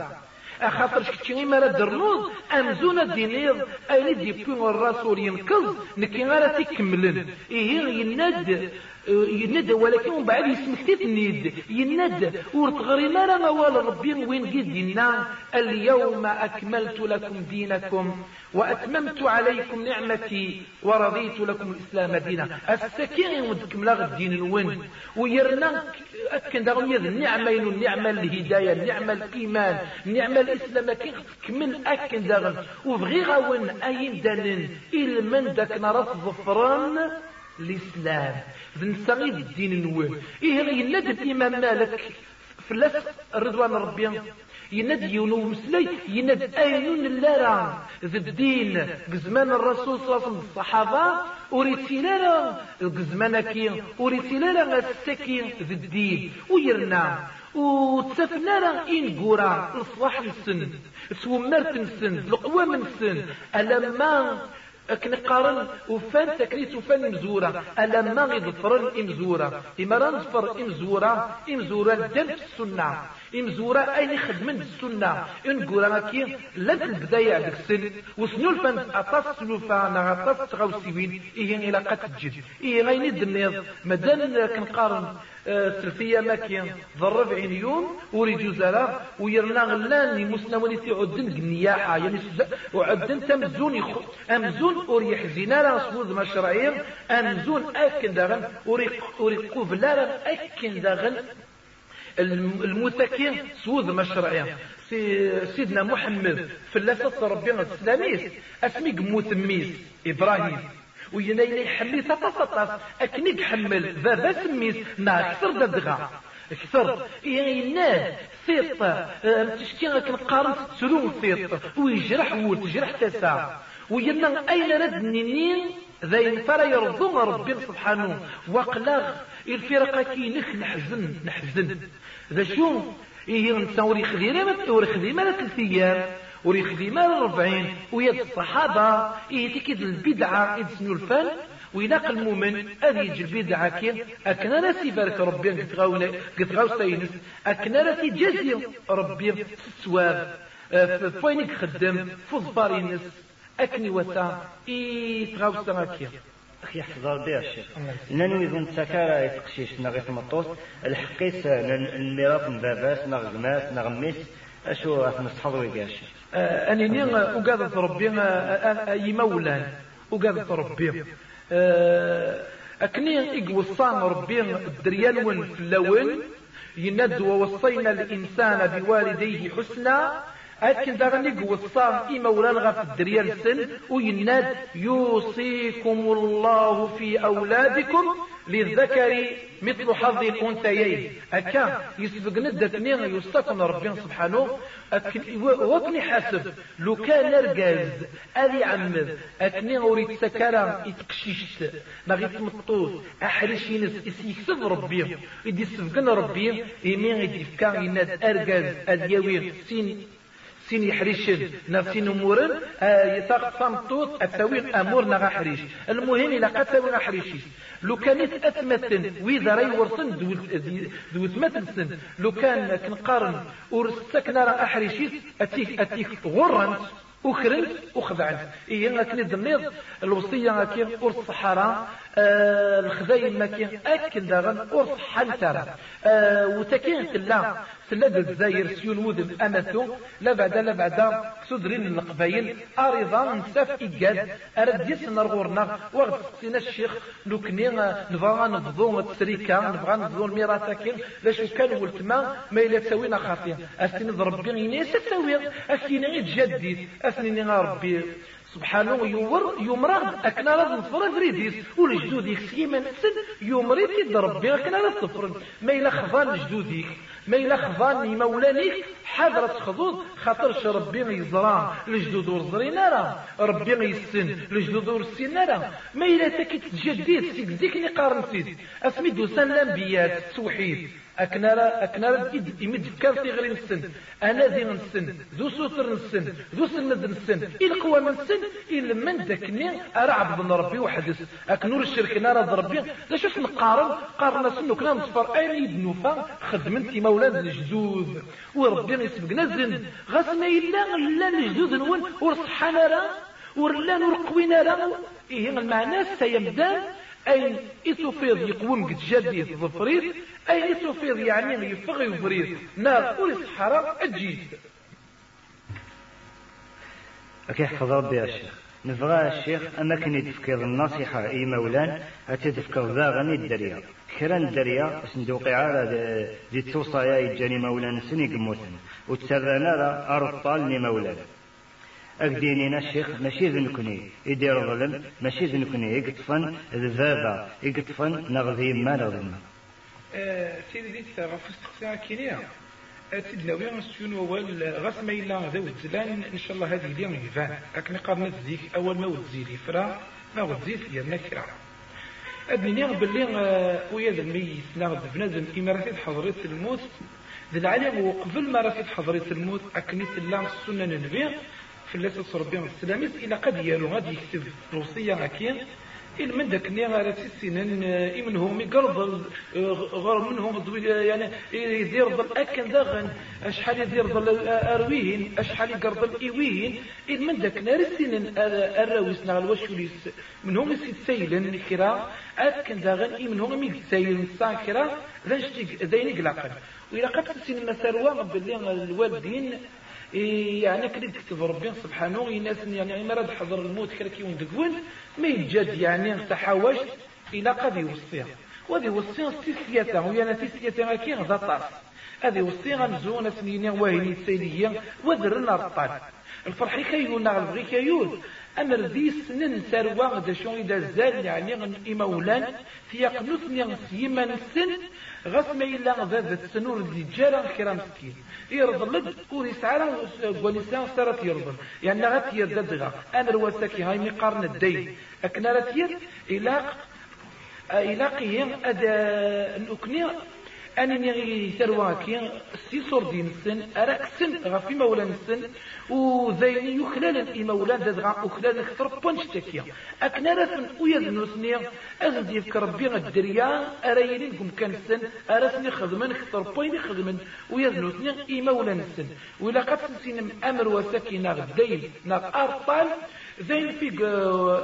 أخاطر شكتشي ما درنوض أمزونا دينيض أين دي الرسول ينقذ نكي غالا تكملن إيه يند يند ولكن من بعد يسمكتيت النيد يند ورتغري ما راه موال ربي وين قدنا اليوم أكملت لكم دينكم وأتممت عليكم نعمتي ورضيت لكم الإسلام دينا. السكين ودكم لا الدين الون ويرنا أكن داغم يد النعمة النعمة الهداية النعمة الإيمان النعمة الإسلام كي من أكن داغم وبغي غاون أين دانن إلمن داك نرى الإسلام. بنسمي الدين النوين إيه ينادي الإمام مالك فلاس الرضوان ربي. يند يونو مسلي يند اينون اللارا ذا الدين قزمان الرسول صلى الله عليه وسلم الصحابة وريتي لالا قزمان كي وريتي لالا ذا الدين. ويرنا. وتسافنا راه إن قورا. الصلاح نسن. سومرت نسن القوام نسن ألما أكن قارن وفان تكريت وفان مزورة. ألا ما غيظفر إمزورة. إما رنظفر إمزورة. إمزورة دم السنة. إمزورة أين خدمن السنة؟ إن قولا كي لن البداية ديك السن. وسنو الفن؟ أطاس سلوفا نا أطاس تغوسيوين إيه إلا قد تجد إيه غيني الدنيا مدان كنقارن. سلفية ماكين ضرب عينيون وريجو زرا ويرنا غلان مسنوني في عدن النياحة يعني وعدن تمزون يخ أمزون وريح زينارا صوذ مشرعين أمزون أكن داغن وريق لا أكن داغن. المتكين سوذ مشرعين سيدنا محمد في اللفظ ربنا السلاميس أسميك موتميس إبراهيم. وينا يحمي تطاطاطاس أكني يحمل بابا سميس نا أكثر ددغا أكثر يناه ثيط تشتي كنقارن تسلوم ثيط ويجرح ولد تجرح تسا. وينا أين رد نينين؟ ذين فرا يرضون ربي سبحانه. وقلاغ الفرقة كي نخ نحزن نحزن. ذا شو؟ إيه نتصور خذيرة ما ثلاث أيام وريخدي مال الربعين ويد الصحابة. إيه تكيد البدعة إذ سنو الفن؟ ويناق المؤمن أذي يجي البدعة كي أكنا ناسي بارك ربي قد غاو سينس أكنا ناسي جزي ربي سواب. آه، فوينك خدم فضبارينس أكني وتا. إيه تغاو سناكي أخي يحفظ بها الشيخ ننوي ذن سكارة يتقشيش نغيث مطوس. الحقيس الميراث باباس نغماس نغميس أشو راح نستحضر بها الشيخ آه، أنني أقاد ربي أي مولان. أقاد ربي. أكني إقوصان ربي الدريال ون في اللون يند ووصينا الإنسان بوالديه حسنا. أكن داغني قوصا إما ولا غف الدريال سن ويناد يوصيكم الله في أولادكم للذكر مثل حظ الأنثيين أكا يسبق ندتني يستكن ربي سبحانه وكني حاسب لو كان رجاز أذي عمد أكني أريد سكرا يتقشيشت ما تمطوط أحرش يكسب ربي يدي سبقنا ربي يمين يدي فكان يناد أرجاز أديوي سين سين يحريشن؟ نفسين أمورن آه يتاق صمتوت أمور نغا حريش. المهم إلا قد تسوي حريشي. لو كانت أثمتن وإذا راي ورسن دوت مثل لو كان كنقارن ورستكنا راه أحريشي أتيك أتيك غرنت وخرنت وخدعت إيه كني دنيض الوصية أكي أرض الصحراء آه الخزاين مكي أكل داغن أرض حنترة آه وتكين تلا. تلا الجزائر سيون وذن أمثو لا بعد لا بعد سدرين القبايل. أريضا نساف إيجاد أرد يسن رغورنا وغد سينا الشيخ لو كني نبغى نفضو التريكا نبغى نفضو الميراثاكين لاش كان ولتما ما إلا تسوينا خاطئ. أسني ضرب بيني تسوي أسني عيد جديد أسني ربي. سبحانه يور يمرض أكنا رد نصفر فريديس ولجدوديك سيما نسد يمرض يد ربي أكنا رد صفر ما إلا خضان لجدوديك ما إلا خضان مولانيك حضرة خضوض خاطرش ربي يزرع لجدود ورزرين راه ربي يسن لجدود ورسين راه ما إلا تكي تجديد سيك زيك اللي قارنتيد أسمي دوسان الأنبياء التوحيد. أكنارا أكنارا يمد كان في غير السن أنا ذي السن ذو سوتر السن ذو سند السن إلى قوى من ذاكني أرى عبد ربي وحدث أكنور الشرك نار ربي. لا شوف نقارن. قارنا سنو كنا نصفر أين يدنوفا خدمتي مولاد الجدود وربي يسبقنا زن غاس ما إلا لا الجدود نون. ورصحانا راه ورلان ورقوينا راه إيه المعنى؟ سيمدان. أين إتوفيض يقوم قد جديد ظفريد أين إتوفيض يعني يفغ يفريد نار وليس حرام أجيد. أكي حفظ ربي يا شيخ. نبغى الشيخ أما كني تفكر النصيحة أي مولان أتي تفكر ذا غني الدريا. كران الدريا صندوق عارة ذي توصايا يجاني مولان سني قموتن وتسرنا أرض طال مولان. أكدينينا الشيخ ماشي ذنكني يدير ظلم ماشي ذنكني يقطفن ذبابة يقطفن نغذي ما نغذي سيدي ديت غف استقسام كينيا سيدنا وين نسيون أول غاس ما إلا ذا وزلان إن شاء الله هذه اليوم يفان لكن قابل نتزيك أول ما وزيلي فرا ما وزيت يا كرا أدني باللي ويا ذا الميت ناخذ بنادم إمارات حضرت الموت. ذا العالم وقبل ما رفض حضرت الموت أكنيت الله السنة النبي الله ربي السلاميس إلى قد يالو. غادي يكتب روسية هكين إن من ذاك النية على سنين إمنهم يقرض غير منهم يعني يدير ضل أكن داغن. أشحال يدير ضل أرويهن؟ أشحال يقرض إيويهن؟ إن من ذاك نار السنين الراويس نغ الوشوليس منهم يسيلن كرا أكن داغن إمنهم يسيلن سان كرا. ذا داين قلاقل وإلا قد سنين مساروا باللي الوالدين يعني كده تكتب ربي سبحانه الناس يعني ما راد حضر الموت كده كيون دقون ما يجد يعني تحاوجت إلى قد يوصيها وهذه وصيها تسليته ويانا تسليته كي غدا طاس هذه وصيها نزونا سنين واهني تسيلية وذرنا الطال الفرح كيون نعرف غي كيون. أمر ذي سنن سروا غدا شو إذا زال يعني إمولان في قنوثني سيما سن غس ما إلا ذات السنور اللي جارا كرام مسكين. يرضى لد ور يسعى ونسان صارت يرضى. يعني غات يرددغا أنا رواساكي هاي مقارن الدين. أكنا رتير إلاق إلاقيهم أدا الأكنية أنني ثرواكي سي صور دين السن أراك سن غفي مولا السن وذيني يخلال إمولان دادغا أخلال أكثر بانشتكيا أكنا رفن ويذنو سنيا أغدي في ربي الدريا أرايني لكم كان السن أرسني خدمن أكثر بوين خدمن ويذنو سنيا إمولان السن وإلا قد سنسين أمر وساكي ناغ الدين ناغ أرطال ذين في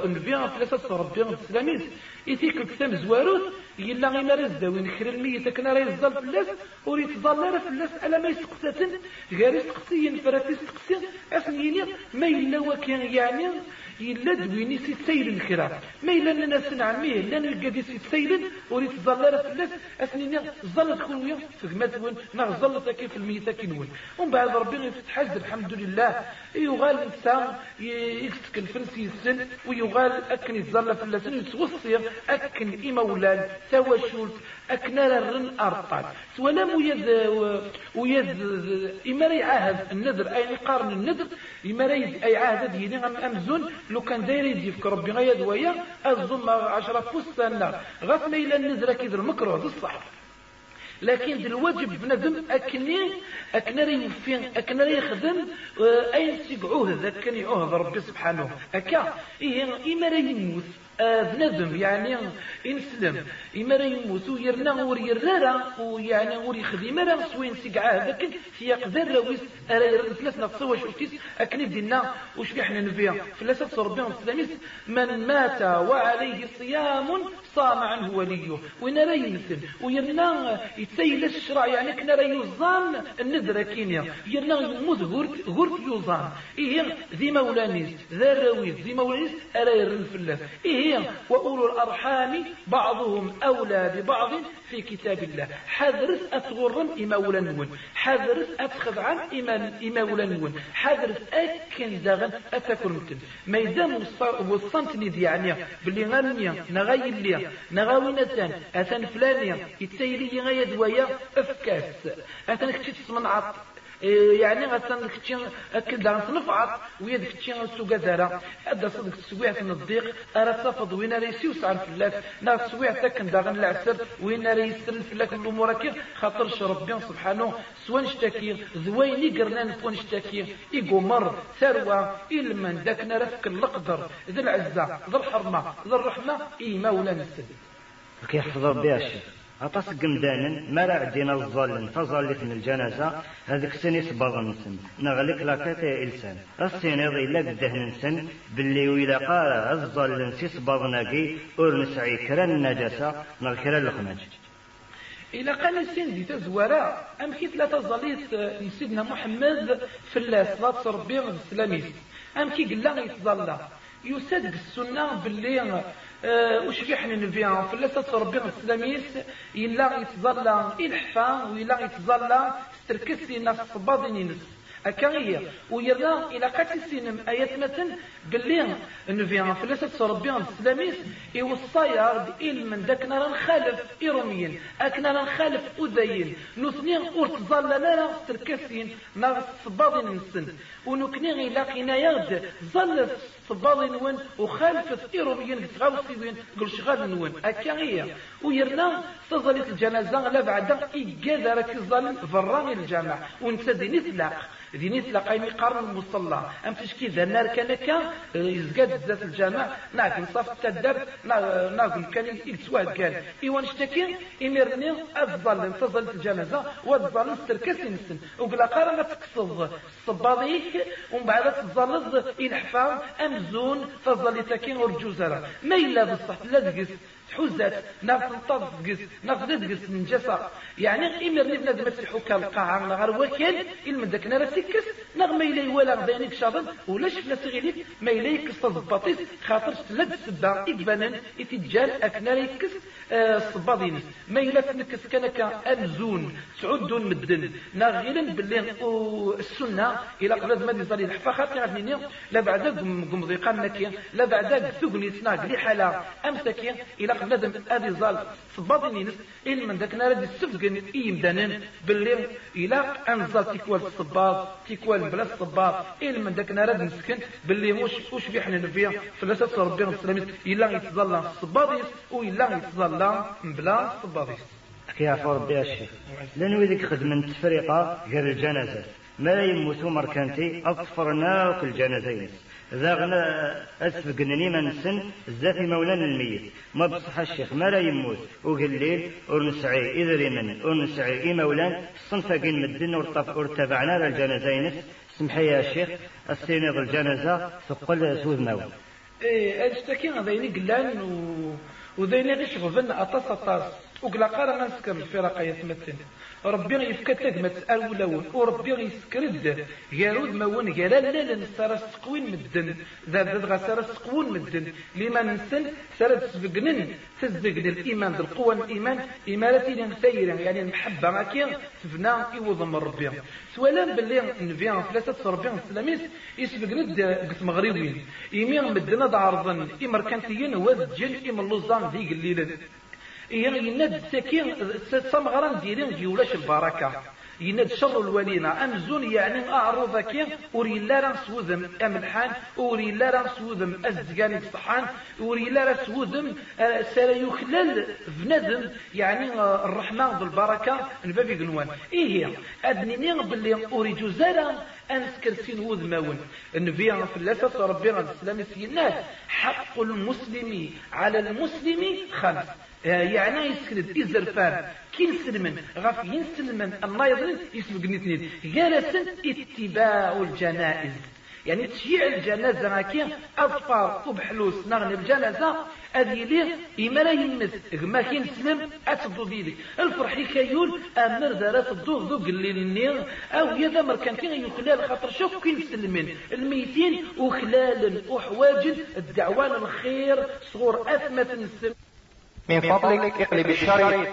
نبيع ثلاثة ربي السلاميس يتيك الكتاب زواروت يلا غير ما وين خير الميت كنا راه يزال فلاس وريت ظل فلاس الا ما يسقساتن غير يسقسين فرات يسقسين اسنيني ما يلا وكان يعني إلا دويني سيتسيل الكرا ما إلا لنا سنعميه لأن القادي سيتسيل وريت ظل فلاس أثنين ظل خويا فقمات وين نغزل كيف الميتة كنون ومن بعد ربي يفتح الحمد لله يغال الإنسان يكتك الفلس يسن ويغال أكن يتظل فلاسن يتوصي أكن إمولان سوى شولت أكن الرن أرطال ولا ويد ويد إما يعاهد النذر أي قارن النذر إما أي عاهد يدي أمزون لو كان داير يديفك ربي غيد ويا الظلم عشرة فستان غاف إلى النذر كيد المكروه الصح لكن الواجب بنادم أكني أكنري يوفي أكنري يخدم آه، أين تيقعوه ذاك كان يعوه ربي سبحانه. أكا إيه إما يموت بنادم يعني ينسلم. إما راه يموت ويرنا ور يرارا ويعني ور يخدم راه سوين سيقعاه لكن يقدر راويس راه ثلاث نقص واش وكيس أكني دينا وش حنا نبيا ثلاثة ربي السلاميس من مات وعليه صيام صام عنه وليه. وين راه ينسل ويرنا يتسيل الشرع يعني كنا راه يوزان النذر كينيا. يرنا يموت غرت غرت يوزان. إيه ذي مولانيس. ذا الراويس ذي مولانيس أرى يرن فلاس. إيه وأولو الأرحام بعضهم أولى ببعض في كتاب الله. حذرس أتغرم إمولا نون حذرس أتخذ عن إمولا نون حذرس أكن داغن أتكون متن. ما يدام وصنتني دي يعني باللي غنيا نغاي اللي نغاوينتان أثن فلانيا يتسيلي غاية دوايا أفكاس. أثن كتش تسمن يعني غتان كتشي اكل دان صنفعط ويا ديك كتشي سوكا دارا ادا صدق تسويعت الضيق ارا تفض وين راه يسيوس على الفلاك نا تسويع تكن داغن العسر وين راه يسر الفلاك الأمور كي خاطر ربي سبحانه سوا نشتكي زويني قرنا نفوا نشتكي يقمر ثروة إلمن داك نرفك القدر. ذي العزة ذي الحرمة ذي الرحمة إي مولا نسد كيحفظ ربي الشيخ أطاس قمدانا ما راه عدينا الظل من الجنازة. هذيك سني صباغ نسن نغلق لاكاتي إلسان. السيني إلا قده نسن باللي ويلا قال الظل نسي صباغ ناقي أور نسعي كرا النجاسة. نغكرا الخماج. إلى قال السين دي تزورا أم كيت لا تظليت سيدنا محمد في الله صلاة ربي السلاميس أم كي قلا يتظلى. يصدق السنة باللي أه وش كيحنا نبيع؟ فلاسة ربي السلاميس إلا يتظلى الحفا وإلا يتظلى ستركسي ناس أكاغية ويرنا إلى قتل سينم آيات مثل باللي نفيا فلاسة ربي السلاميس يوصايا إل من داك نرى نخالف إيروميين أكنا نخالف أذين نثني أرتظل لنا ستركسين ناس صباضين نسن. ونكني غيلا قينا يغد ظل صباضي نون وخالف إيروبيين غاوسي وين قل شغال نون أكا ويرنا تظلت الجنازة لا بعد إيجاد راك الظالم فراني الجامع. ونتدي نتلاق ديني تلاقى قرن المصلى أم تشكي ذا النار كان كان يزقاد ذات الجامع ناكل صف تدب ناكل كان يتسواد كان. ايوان اشتكي امرني أفضل تظل الجنازه وتظل استركس نسن. وقلا قرن تقصد. الصباضيك ومن بعد تظل الحفاظ أمزون تظل تكين ورجوزرا ما إلا بصح لا تقص. تحوزات ناف تنطب تقس ناف من جسر. يعني إمر نبنا دمت الحكا القاعة نغار وكان إلما داك نرى سكس نغ ما إلي ولا غدانيك شاطن ولا شفنا سغيليك ما إلي كس تضبطيس خاطر تلد السبا إقبانا إتجال أكنا ريكس الصباضين ما إلا تنكس كانك أمزون تعدون مدن. ناغيلا باللي السنة إلى قبل ما دي صلي الحفا خاطر غادي لا بعد قم ضيقان نكيا لا بعد ثقني تناق لي حالة أمسكيا إلى بنادم أدي زال صباط نينس إلا من ذاك نار السفق إيمدانن باللي إلى أنزل تيكوال الصباط تيكوال بلا الصباط. إلا من ذاك نار نسكن باللي وش وش بيحنا نفيا فلا ربي السلامت إلا يتظل الصباطيس وإلا يتظل بلا الصباطيس كيف ربي الشيخ لأن ويدك خدمة تفريقة غير الجنازة. ما يموتوا مركانتي أطفرنا كل جنازين ذاغنا أسفقنني من سن زافي مولانا الميت. ما بصح الشيخ ما لا يموت. وقليل ورنسعي إذا من ورنسعي إي مولان صنفا قين مدن ورتبعنا للجنازين سمحي يا شيخ السينيض الجنازة ثقل سوذ مول إيه اشتكي هذين قلان و ودينا غيش غفن أطاس أطاس. وقلا قال غنسكر الفرق يتمثل ربي يفكت ما أولون وربي يسكرد جارود مون جلال لا نسار سقوين مدن ذا ذا سار سقوين مدن لما ننسن سار تسبقنن تزدق الإيمان القوة الإيمان. إمارتي لنسير يعني المحبة ما كان تفنى يوضم ربي. سوالا باللي نبيان ثلاثة ربي السلاميس يسبقن قلت مغربين يمين مدنا دعرضن. إمركانتيين وذجن إم اللوزان ذي قليلا يناد سكين سمغران ديرين جيولاش البركة. يناد شر الولينا أمزون يعني أعرض كين وري لا ران سوذم أملحان وري لا ران سوذم أزدقاني الصحان وري لا ران سوذم سلا يخلل بندم يعني آه، الرحمة بالبركة البابي قنوان إيه أدنيني باللي أوري جزالا أنسكر سين وذ ماون النبي في اللفة ربي غد السلام سينات حق المسلم على المسلم خمس يعني يسكرد إزرفان كي نسلمن غف ينسلمن الله يظن يسبق نتنين جالسا اتباع الجنائز. يعني تشيع الجنازة ماكي أطفال وبحلوس نغني هذه ليه إما لا يمس ما كي نسلم أتبدو ديدي الفرح كيول أمر دارات الضوء ذو قليل النير. أو يذا مركنتين يخلال خاطر شوف كي نسلمن الميتين وخلال وحواجد الدعوان الخير صغور أثمة نسلم من فضلك اقلب الشريط.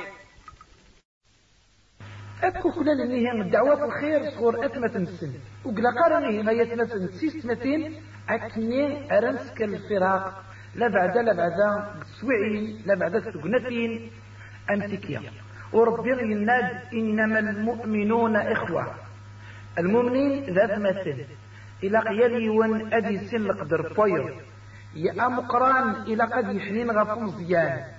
أكو خلال اللي هي الدعوات الخير صغور أتمة السن وقلا قارنه ما يتمثل سيستمتين أكني أرنسك الفراق. لا بعد لا بعد سوعين لا بعد سجنتين أمسكيا وربي يناد إنما المؤمنون إخوة. المؤمنين ذات مثل إلى قيالي ون أدي سن القدر فوير يا مقران إلى قد يحنين غفو مزيان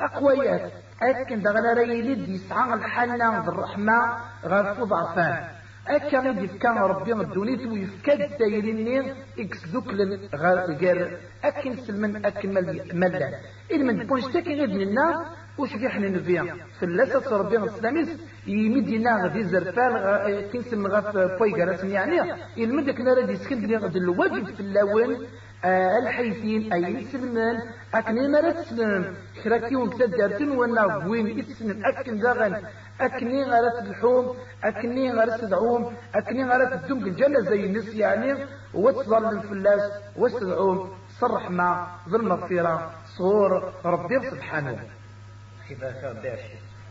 أقويات أكن دغلا راي لد يسعى الحنة بالرحمة غير ضعفان. أكا غيد يفكا ربي الدونيت ويفكا دايريني إكس دوكل غير أكن سلمن أكن ملا إذا من بونش تاكي غيد لنا وش في حنا نبيا ثلاثة ربي الإسلاميس يمدينا غدي زرفال كنسم غاف بويغارات يعني المدك نرى دي سكندري غد الواجب في اللون آه، الحيثين أي سلمان أكني مرة تسلم. كراكي ومتدارتن وأنا بوين يتسلم أكن داغن أكني غارة الحوم أكني غارة تدعوم أكني غارة تدوم الجنة زي الناس يعني. وتصدر الفلاس وتدعوم صرح ما ذو المغفرة صور ربي سبحانه. خفاف ربي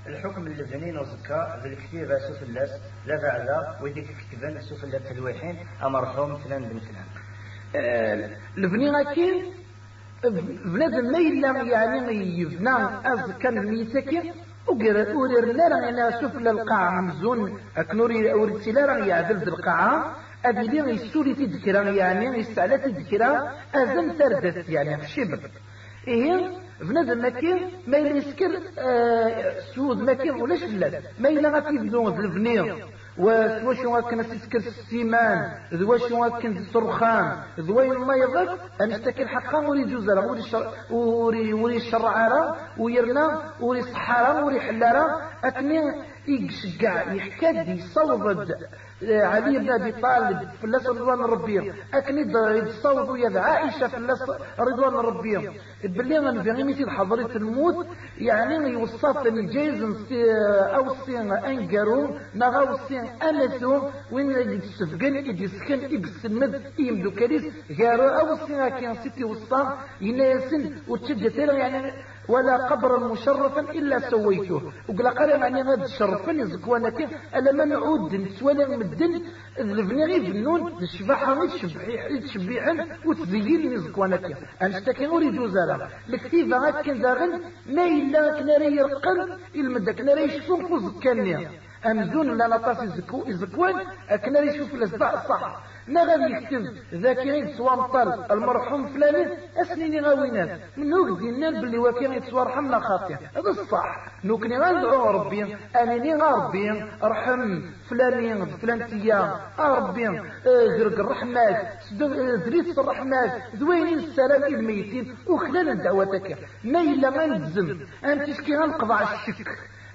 الحكم اللبنين وزكا بالكتيبة سوف اللاس لا بعد ويديك كتبان سوف اللاس تلويحين أمرحوم فلان بن فلان. البني غاكين بنادم ما إلا يعني يبنى أز كان الميتاكي وقر ورير لا راه أنا سفل القاعة مزون. اكنوري ورتي لا راه يعدل القاعة ابي لي يسولي تذكرا يعني يستعلى تذكرا ازم تردت يعني في الشبر إيه بنادم ماكين ما يسكر آه سود ماكين ولاش لا ما إلا غاتي بدون البنير وشو كان تسكر السيمان شو كان الصرخان ذوي ما يضر أن اشتكي حقا وري جزرة وري وري وري شرعارة ويرنا وري صحارة وري حلارة أتني يشجع يحكي يصوب علي بن أبي طالب في فلاس رضوان ربي اكني يتصوضوا يا عائشة فلاس رضوان ربي باللي غنفي غيميتي حضرت الموت يعني يوصفني جايز اوصي انقروا نغاوصي امسو وين يتسفقن يدسكن يبسمد يمدو كريس غير اوصي كان سيتي وسطا يناسن وتشجت يعني ولا قبرا مشرفا إلا سويته. وقال قال معني هذا شرفني زكوانا كيف؟ ألا ما نعود نتوالى مدن ذلفني غير بنون الشباحة غير تشبيعا وتذيلني زكوانا كيف؟ أنا اشتكي أريد جوزارا الكتيبة هكا داغن ما إلا كنا راه يرقل المدى كنا راه يشوفون فوز كانيا أمزون لا نطاس يزكوان؟ أكنا راه يشوف الأسباع صح ما غادي يكتب ذاكرين سوا مطر المرحوم فلان اسنيني غاوينات من هو دينا باللي واكين يتسوى رحمنا خاطئ هذا الصح. نوكني غندعو ربي. انني ربي. ارحم فلانين فلانتيا ربي. غرق الرحمات. زريت الرحمات. ذوين السلام الميتين وخلال دعوتك ما إلا ما نتزم أنت شكي غنقضى على الشك.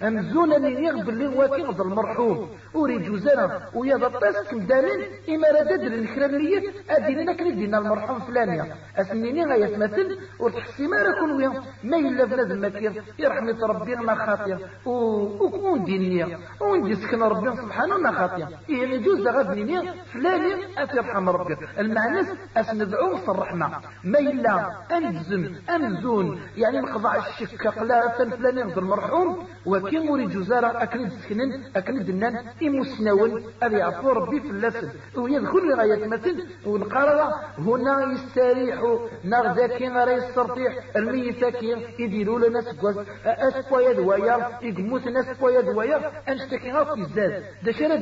أمزون اللي يغبر لي واكي غض المرحوم. وري جوزانا ويا ضطاس كمدانين إما ردد النكرانية أدينا كني دينا المرحوم فلانية. أسنيني غاية مثل وتحسي ما راكون ويا ما إلا بنادم مكير يرحمي ربي ما خاطية. وكون دينية وندي سكن ربي سبحانه ما خاطية. يعني جوز غابنيني فلاني أترحم ربي. المعنى أسندعو في الرحمة ما إلا أنزم أمزون. يعني نقضع الشك قلا فلاني غد المرحوم. وكي موري جوزارة أكني سكنن أكني دنان إمسناول أبي يعفو ربي في اللسن. ويدخل لغاية مثل والقرار هنا يستريح نار ذاكي نار يسترطيح. الميت كي يديروا لنا سكواز أسكوا يدويا يقموت ناس سكوا يدويا أنشتكي غاف يزاد دا شرد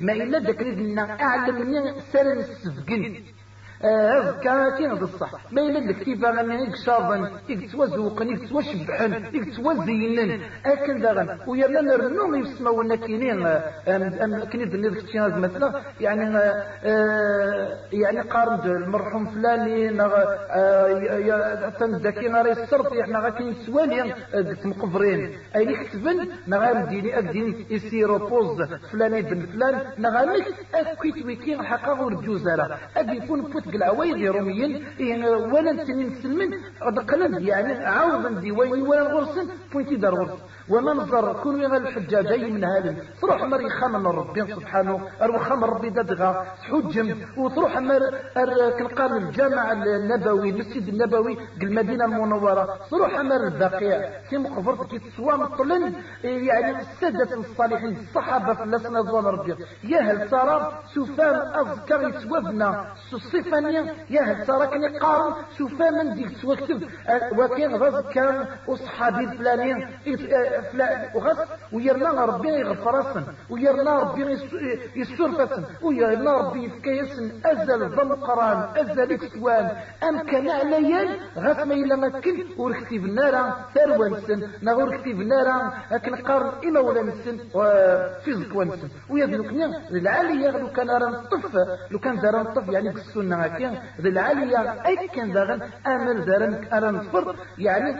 ما إلا داك أعلم مني سرن السفقن كان كين الصح ما يلد لك كيف غني يكشافن يكتوزوقن يكتوشبحن يكتوزينن أكن داغن. ويلا نرنو يسمعوا لنا كينين كني ذني شي مثلا. يعني آه، يعني قارن المرحوم فلاني نغ تنزكي ناري السرط إحنا غاكين سوالي مقفرين. اي كتبن نغا مديني اكديني يسيرو بوز فلاني بن فلان. نغا اكيت ويكين حقا ورجوزالا ادي يكون فوت العوايد روميين إيه ولا نسلم نسلمن قلن يعني عاوضا ديواني ولا غرسن بوينتي دار غرس. وما نظر كون يغال الحجاج اي من هذا تروح مر يخمن ربي سبحانه. أروح خمر ربي ددغا تحجم. وتروح مر كنقال الجامع النبوي المسجد النبوي المدينة المنورة. تروح مر البقيع في مقبرة كي تسوى مطلن. يعني السادة الصالحين الصحابة في زوال ربي. يا هل ترى سوفان أذكر يتوبنا الصفانية يا هل ترى كني قارن من ديك توكتب وكين غز كان وصحابي الفلاني فلان وغس ويرنا ربي يغفر اسن ويرنا ربي يسر فسن ويرنا ربي يفكيسن أزل ضم قران أزل إكتوان. أم كان عليا غس ما إلا مكن وركتي بالنار ثروة نسن نغور كتي بالنار لكن قارن اما ولا نسن. في زكوان نسن ويذنكني العالية لو كان راه نطف لو كان دار نطف يعني بالسنة هكا العالية. أي كان دارن أمل دارن أنا نصفر يعني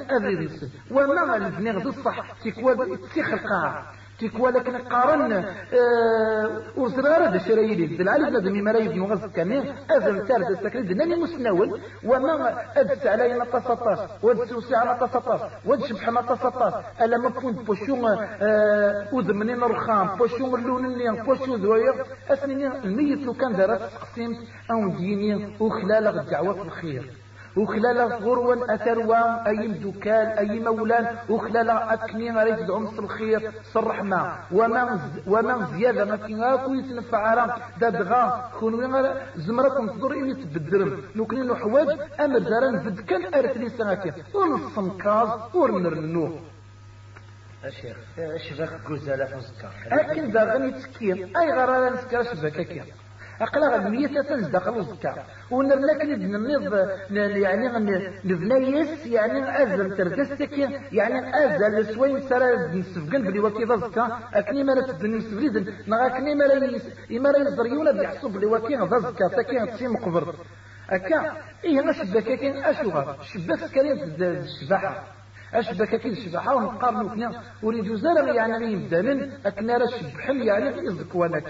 نسن وما غنبني غد الصح تكوى تخلقها تكوى لكن قارن آه هذا الشرايلي بالعالي بلاد مما لا يبنو غز كامل أزل ثالث التكريد دناني مسنول وما أدس علي نتصطاس ودس وسع نتصطاس ودس بح نتصطاس ألا ما كنت بوشون آه وذمنين رخام بوشون اللون اللي بوشو ذوير أسنين الميت لو كان دارت تقسيم أو ديني وخلال الدعوة الخير. وخلال غروا أثروا أي مدوكال أي مولان وخلال أكني غريب دعم الخير الرحمة وما وما زيادة ما كي غاكو يتنفع راه دادغا كونوا زمركم تضر إني تبدرم نوكني نحواج أمر داران فد كان أرثلي سناكي ونصنكاز ورنرنو الشيخ شباك قزالة في الزكاة أكن داغني تسكين أي غرارة نسكر شباك كي أقلا المية تنزدق الزكاة. ونرنا كني ننض يعني نبنيس يعني أزل تركستك يعني أزل سوين سرا نسفقن بلي وكي ضزكا أكني ما نتبني نسفريد ما أكني ما ما يزريون بيحسب بلي وكي ضزكا تكي تسيم قبر أكا إيه ما شبكة كين أشوغا شبك كريم الشباحة أشبك كي الشباحة ونقارنو كنا وريدو زرع يعني يبدالن أكنا راه شبحل يعني يزكوانا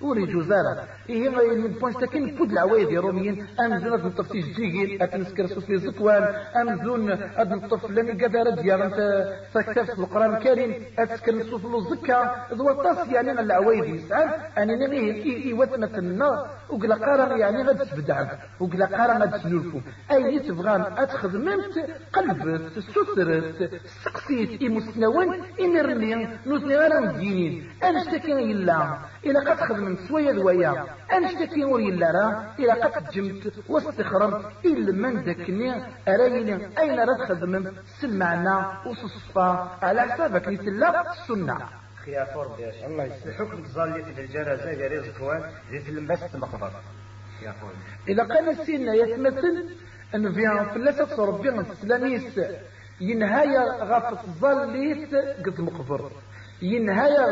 كيا وري جوزارة إيه من بونش تكين بود العوايد روميين. أمزون أد نطف تيجيجين أتنسكر سوسي زكوان أمزون أد نطف لاني قدر ديال أنت فكتبت القرآن الكريم. أتسكر نصوص له الزكاة ذو الطاس يعني العوايد يسعى أني نميه إيه إيه وثمة النار وقلا قارن يعني غد تبدع وقلا قارن غد تنولفو أي تبغان أتخذ ممت قلب سترت. سقسيت إي مسنوان. إمرني نوزني غير مدينين أنا اشتكي إلا. إلا قد خذ من سوية ذويا أنشتكي وري راه إلا قد جمت واستخرم إلا من ذكني. أريني أين رتخذ من سلمعنا وصصفا. على حسابك نتلا السنة. خيافور بيش الله يسلم حكم الظالي في الجنازة يا رزق كوان في المسجد المقبر إذا كان السنة يتمثل أن فيها فلسة ربنا السلاميس غف الظاليت قد مقبر ينهايا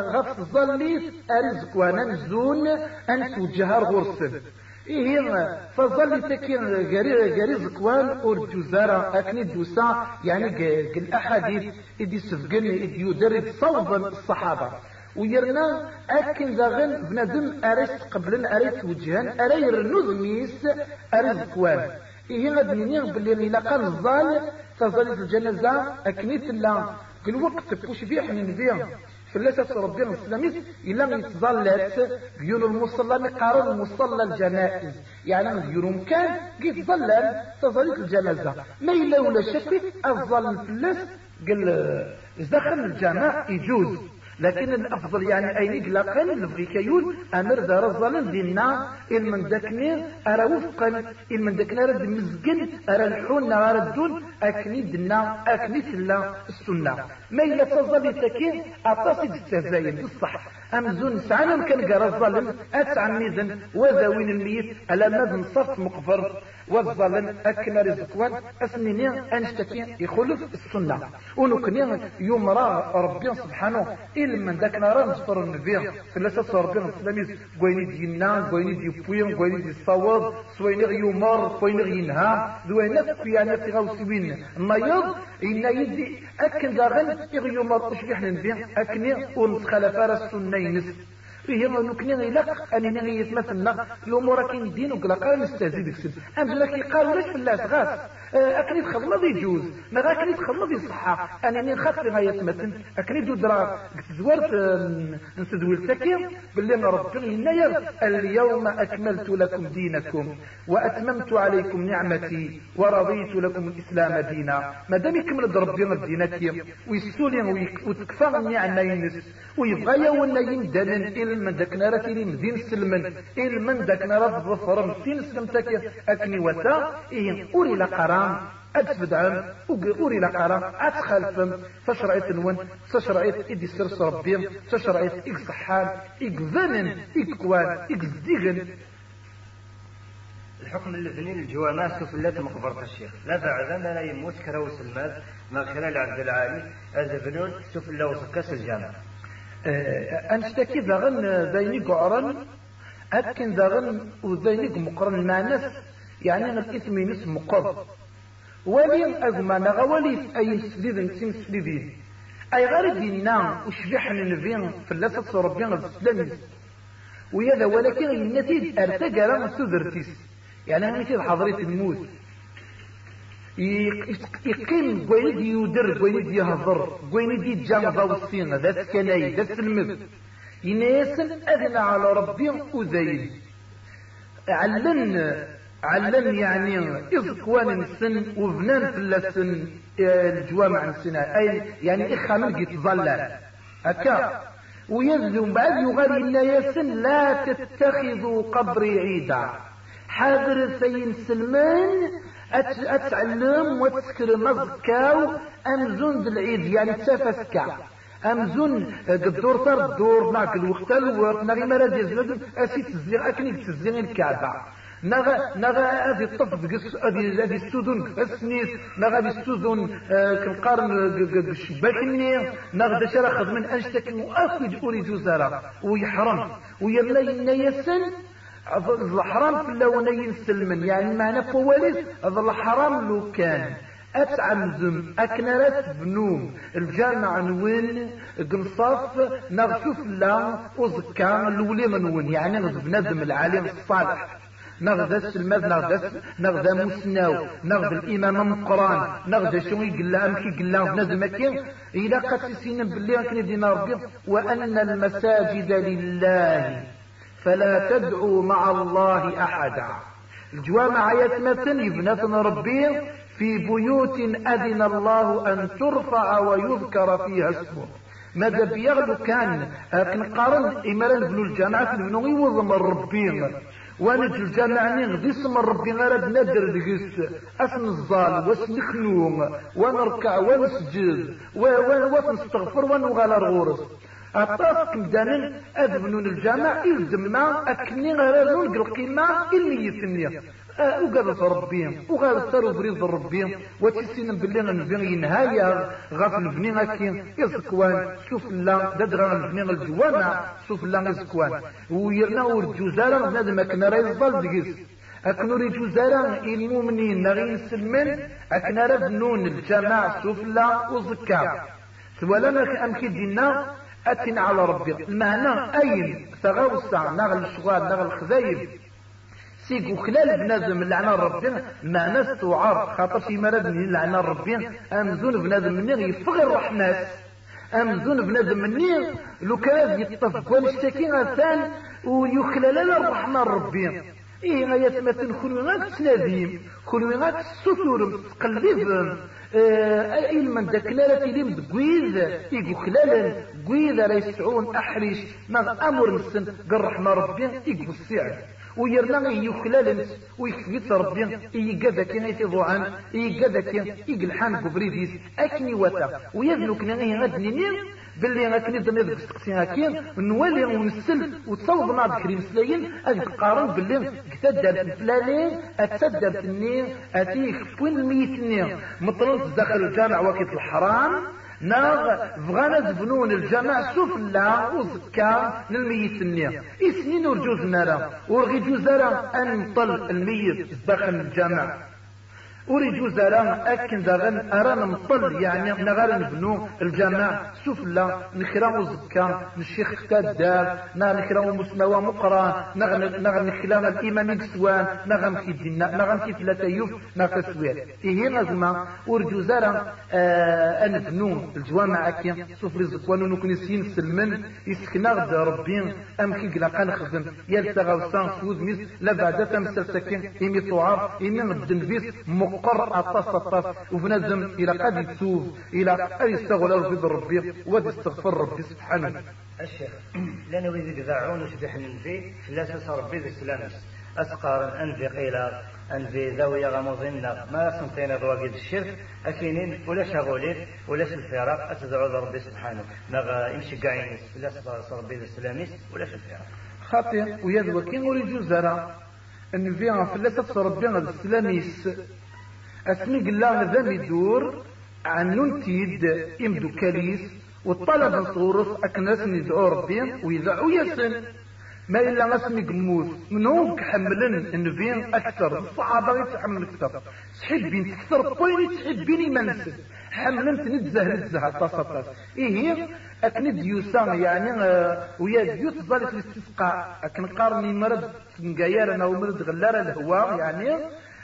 غف الظليت أرزق وننزون أن توجهر غرسل إيه فظل تكين غري غري زكوان جزارة أكني دوسا يعني الأحاديث إدي سفقن إدي يدرب صوبا الصحابة. ويرنا أكن داغن بنادم أريس قبل أريس وجهان أري يرنوز أريس زكوان إيه غاد نيغ باللي إلا قال الظال تظل الجنازة أكنيت لا كل وقت بوش بيح من بيها فلاتة ربي الإسلاميس إلا يتظلت ديون المصلى مقارن المصلى الجنائز. يعني ديون كان كي تظلل تظلت الجنازة. ما إلا ولا شك أفضل فلاس قال دخل الجماع يجوز. لكن الأفضل يعني اين قلقن الفريكيون أمر دار الظلم دينا المن داكني أرى وفقا المن داكني رد مزقن أرى الحون ارى الدون أكني دنا أكني تلا السنة. ما إلا تظل تكين اعتصد التزاين بصح امزون سعنا كان قرأ الظلم اتعميدا وذوين الميت ألا ماذن صف مقفر. والظلم أكنا رزقوان أسنيني أنشتكي يخلف السنة. ونكني يمرا ربي سبحانه إلا من ذاك نرى نصفر النبي. فلاسة ربي الإسلامي قويني دينا قويني دي بوين قويني دي صواب. سويني يمر قويني ينهى. دوينة في يعني في غوسوين مريض إن يدي أكن داغن يغيومر أشبح النبي أكني ونتخلف السنة ينس فيه نكني غيلق أننا يتمثلنا الأمور كين دين قال نستهزي ديك السن أمزل لك يقال ولاش في الله غاس. أكني تخلص يجوز ما أكني تخلص يصحى أنني نخاف لها يتمثل أكني دو درا زورت نسدوي التكير باللي ربنا ينير اليوم أكملت لكم دينكم وأتممت عليكم نعمتي ورضيت لكم الإسلام دينا. ما دام يكمل ربنا دينتي ويسولي وتكفى النعمة ينس ويبغى يونا يندلن إلى من داك نارا تيلي مدين سلمن. إلى من داك نارا ظفر مسين سلمتك أكني وتا إيه أوري لقرام أتفدعم أوري لقرام أتخلفم تشرعيت نون تشرعيت إدي سرس ربي تشرعيت إك صحان إك ذنن إك كوان إك زديغن الحكم الذنين الجوامع سفلات مقبرة الشيخ. لا بعد لا يموت كروس الماس ما خلال عبد العالي أزفنون سفلا وسكاس الجامع آه، أنشتكي ذغن ذيني قعرن أتكن ذغن وذيني مقرن مع نفس يعني أنا الاسم ينس مقر. ولي أغمى نغولي أي سليذ نسيم سليذين أي غير دينا النبي في اللاسة ربنا الإسلامي ويذا ولكن النتيج ارتجى لما سدرتيس يعني أنا مثل حضرية الموت. يقيم يودر قويني دي يهضر دي جامضة والسينة ذات كناي ذات المذ. يناسن أذن على ربي وزايد علن علن يعني إذكوان السن وفنان في اللسن الجوامع السنة. أي يعني إخامن يتظلل. أكا ويزلم بعد يغالي إلا يسن لا تتخذوا قبري عيدا. حاضر سين سلمان أتعلم وتسكر مزكاو أمزون بالعيد يعني تفسكا أمزون الدور تر الدور معك الوقت الوقت نغي مراد يزلد أسي تزيغ أكني تزيغ الكعبة. نغا نغا هذه الطف هذه هذه السودون السنيس نغا هذه السودون آه، كالقرن الشباك النير نغا دشرا خذ من أنشتك مؤكد أريد زرا ويحرم. ويلا ينيسن الحرام في اللونين سلمن يعني معنى فواليس. هذا الحرام لو كان اتعمزم اكنرت بنوم. الجامع نوين قنصاف نغشوف لا وزكا الولي منون يعني بنادم العالم الصالح. نغذى السلماد نغذى نغذى مسناو نغذى الإمام القران نغذى شو امشي يقول لها بنادم كي إلى قد سينا باللي كان دينا ربي وأن المساجد لله. فلا تدعوا مع الله أحدا. الجوامع يتمثل يبنثن ربي في بيوت أذن الله أن ترفع ويذكر فيها اسمه. ماذا بيغلو كان قارن إمالا بنو الجامعة بنو يوضم الربين ونج الجامعة نغذي اسم ربي غير ندر دقيس اسم الظال واسنخنوم ونركع ونسجد ونستغفر ونغال الغورس أطاس كمدانا أذبنون الجامع الزما أكني غيرون القيمة الميتنية وقال ربي وقال سارو بريد ربي. وتسين باللي نبي نهاية غاف البني غاكي. يزكوان شوف لا ددرا البني الجوانا شوف لا يزكوان ويرنا ورجوزارا بنادم كنا راه يزبال دقيس أكنو ريجو زارا المؤمنين نغي نسلمن. أكنا ربنون الجماعة سفلا وزكا. ولا أمكي دينا أتن على ربي. المعنى أين؟ تغوصا نغل الشغال نغل الخذايب سيك وخلال بنادم لعنا ربي. معنى استوعار خاطر في مرض من لعنا ربي. أمزون بنادم مني يفغ الرحمات أمزون بنادم مني لو كان يطفق ونشتكي غثان ويخلال الرحمن ربي. إيه ما تنخلو غاك تناديم خلو غاك السطور تقلبهم آه من داك لا تيليم دقويذ إيقو خلالا قويذ لا يسعون أحريش. ما أمر نسن قرحنا ربي إيقو السعر. ويرنا يخلال ويكفيت ربي. يقدا كي يتضوعان يقدا كي يقلحان قبريديس أكني وتا ويذنو كنا غادني باللي غاكني دني ذك السقسي هاكي نولي ونسل وتصوب ناض كريم سلاين اذ قارن باللي كتدر الفلاني اتدر النين اتيك وين الميتني مطرنت داخل الجامع وقت الحرام ناغ بغانا زبنون الجامع سفلا وزكا للميت النية إسنين ورجوز نارا ورغي جوزارا أن نطل الميت داخل الجامع. وريجو زرا أكن داغن أرانا مطل يعني نغار نبنو الجامع سفلى نخرا زكا نشيخ تادار نخرا مسنوى مقرا نغ نخرا الإمام كسوان نغم في الدنا نغم في ثلاثة يوف نغ تسوير إيه نغزما ورجو زرا آه أنبنو الجوامع أكي سفلي زكوان ونكون سين سلمن يسكنا غد ربي أم كي قلا نخدم يلتغى وسان سود ميس لا بعد تمسل سكين إمي طعار إمي غد نبيس مقر أطاس أطاس وبنادم إلى قد يتوب إلى قد يستغل ربي ودي استغفر ربي سبحانه الشيخ لأن ويزيد ذاعون وشبح ننفي لا سس ربي ذي السلام أسقار أنفي قيلا أنفي ذوي غمضين ما سنتين ضواقيد الشرك أكينين ولا شغولين ولا الفراق أتدعو ربي سبحانه. نغا يمشي قاعين لا ربي ذي السلام ولا الفراق خاطئ ويد وكين ولي زرع أن فيها فلسة ربي السلاميس اسمي قلا ذا يدور عن ننتيد إمدو كاليس والطلب نصورف أكناس ندعو ربي ويذعو يسن ما إلا اسمي قموس من هو كحملن النبي أكثر الصحابة يتحمل أكثر تحبين تكثر طويل تحبيني منسل حملن تنزه نزه طاس طاس إيه أكن ديوسا يعني آه، ويا ديوت ظل الاستسقاء أكن قارني مرض نقاير أنا ومرض غلار الهواء يعني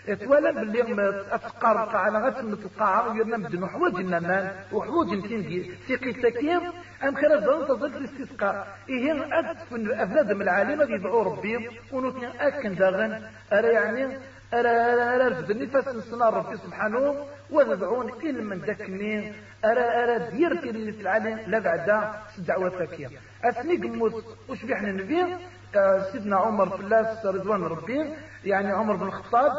اتولى باللي اتقار على غتم القاعة ويرنا مدن حواج النمان وحواج نتين سيقي سكيم أم خير الظن تظل في الاستسقاء. إيه أدفن أفنادم العالمة يدعو ربي ونوتي أكن داغن أرى يعني أرى أرى رفد النفس نصنع ربي سبحانه وذبعون إل من ذكني أرى أرى ديرتي اللي في العالم لا بعد دعوة ثاكية أثني قموت وش بيحنا نبي؟ سيدنا عمر في الله رضوان ربي يعني عمر بن الخطاب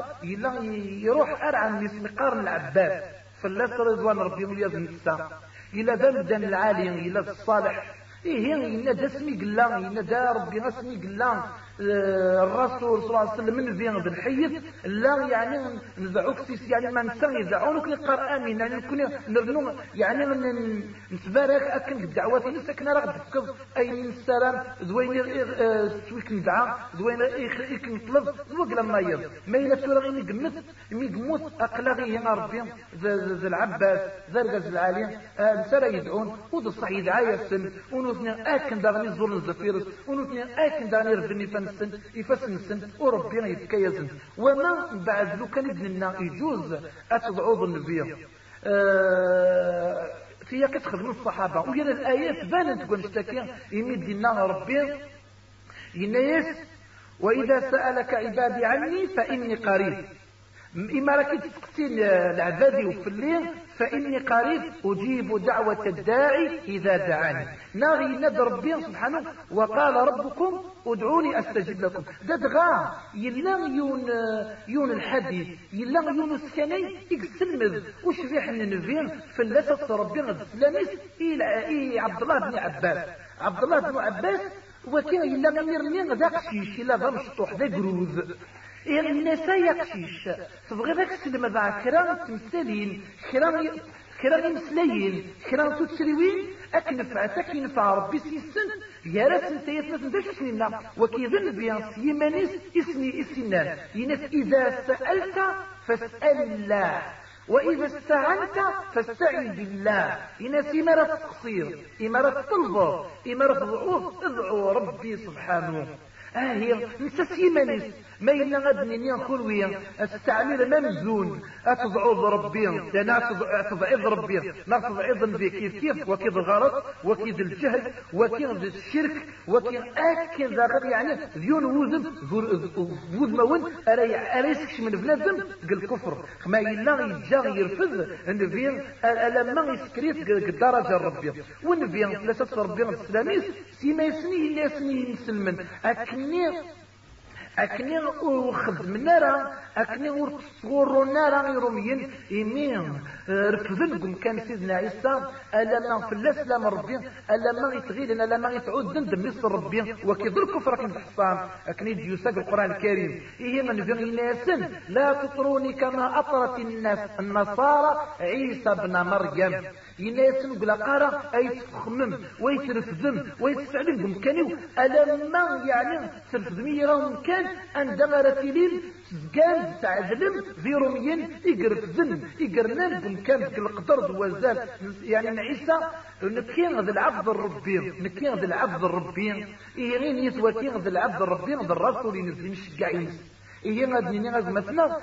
يروح أرعى من قارن العباس. في الله رضوان ربي النساء. إلى ذا المدن العالي إلى الصالح. إيه جسمي قلان إن دا ربي اسمي قلان آه، الرسول صلى الله عليه وسلم من فين بالحيث لا يعني نزعوك سيس يعني ما نسان يزعونك لقار امين يعني نكون نرنو يعني نتبارك أكن الدعوات نسكن راه تفكر أي من السلام زوين آه، سويك ندعى زوين ايك نطلب زوق لما يض. ما إلا سورة غير قمت مي قموت اقلاغي يا ربي. ذا العباس ذا الغاز العالي. آه، نسرا يدعون ود الصح يدعى السن ونوثني أكن داغني زور الزفيرس ونوثني أكن داغني ربني فن السن يفسن السن وربنا يتكيزن وما بعد لو كان ابننا يجوز أتضعوض النبي آه في كتخدم الصحابة. ويا الآيات بانت تقول اشتكي يمد لنا ربي. ينيس وإذا سألك عبادي عني فإني قريب. إما راكي تسقسي العبادي وفي الليل فإني قريب أجيب دعوة الداعي إذا دعاني. ناغي ند ربي سبحانه وقال ربكم ادعوني أستجب لكم. ددغا يلا يون يون الحديث يلا يون السكني يقسمذ وش ريح النبي فلسة ربي السلاميس إلى إيه عبد الله بن عباس. عبد الله بن عباس وكان إلا غير ذاك قشيش إلا ذا مشطوح ذا إيه الناس يقشيش. تبغي ذاك السلم ذا كرا تمثالين كرا كرا مسلايين كرا تتسريوين أكنفع تكنفع ربي سيسن يا راس أنت يسمى داك سنينا وكيظن بيان سيمانيس اسمي اسنان ينس إذا سألت فاسأل الله وإذا استعنت فاستعن بالله. إن إمارة تقصير إمارة تلظر إمارة ضعوف ادعو ربي سبحانه. آه هي نسا سيمانيس ما إلا غادني نيان خلويا التعمير ممزون أتضعوض ربي. أنا أتضعيض ربي. ما تضعيض بي كيف كيف؟ وكيد الغلط وكيد الجهل؟ وكيد الشرك؟ وكيد أكيد ذا يعني ذيون وزن. وذ مون أرى يسكش من بنادم قل كفر ما إلا يجا يرفض. النبي ألما يسكريت الدرجة ربي. والنبي ثلاثة ربي. الإسلامي سيما يسني إلا يسني مسلمن أكني أكني من نارا أكني تصور نارا يروميين إمين رفضنكم كان سيدنا عيسى. ألا ما في الأسلام ربي. ألا ما يتغير ألا ما يتعود دندم مصر ربي. وكيف الكفر كن الحصان. أكني يساق القرآن الكريم. إيه من في ناس لا تطروني كما أطرت الناس النصارى عيسى بن مريم. يناسن قلا قارا أي تخمم ويترفدم ويتفعلم كانوا ألما يعني ترفدم يراهم كان أن دغر تلين زكان تعذلم في روميين يقرفدن يقرنان كان القدر دوازال يعني نعيسى نكين ذا العبد الربي نكين ذا العبد الربي. إيه غير يتوكين ذا العبد الربي ذا الرسول ينزل مشجع ينزل إيه غادي نغاز مثلا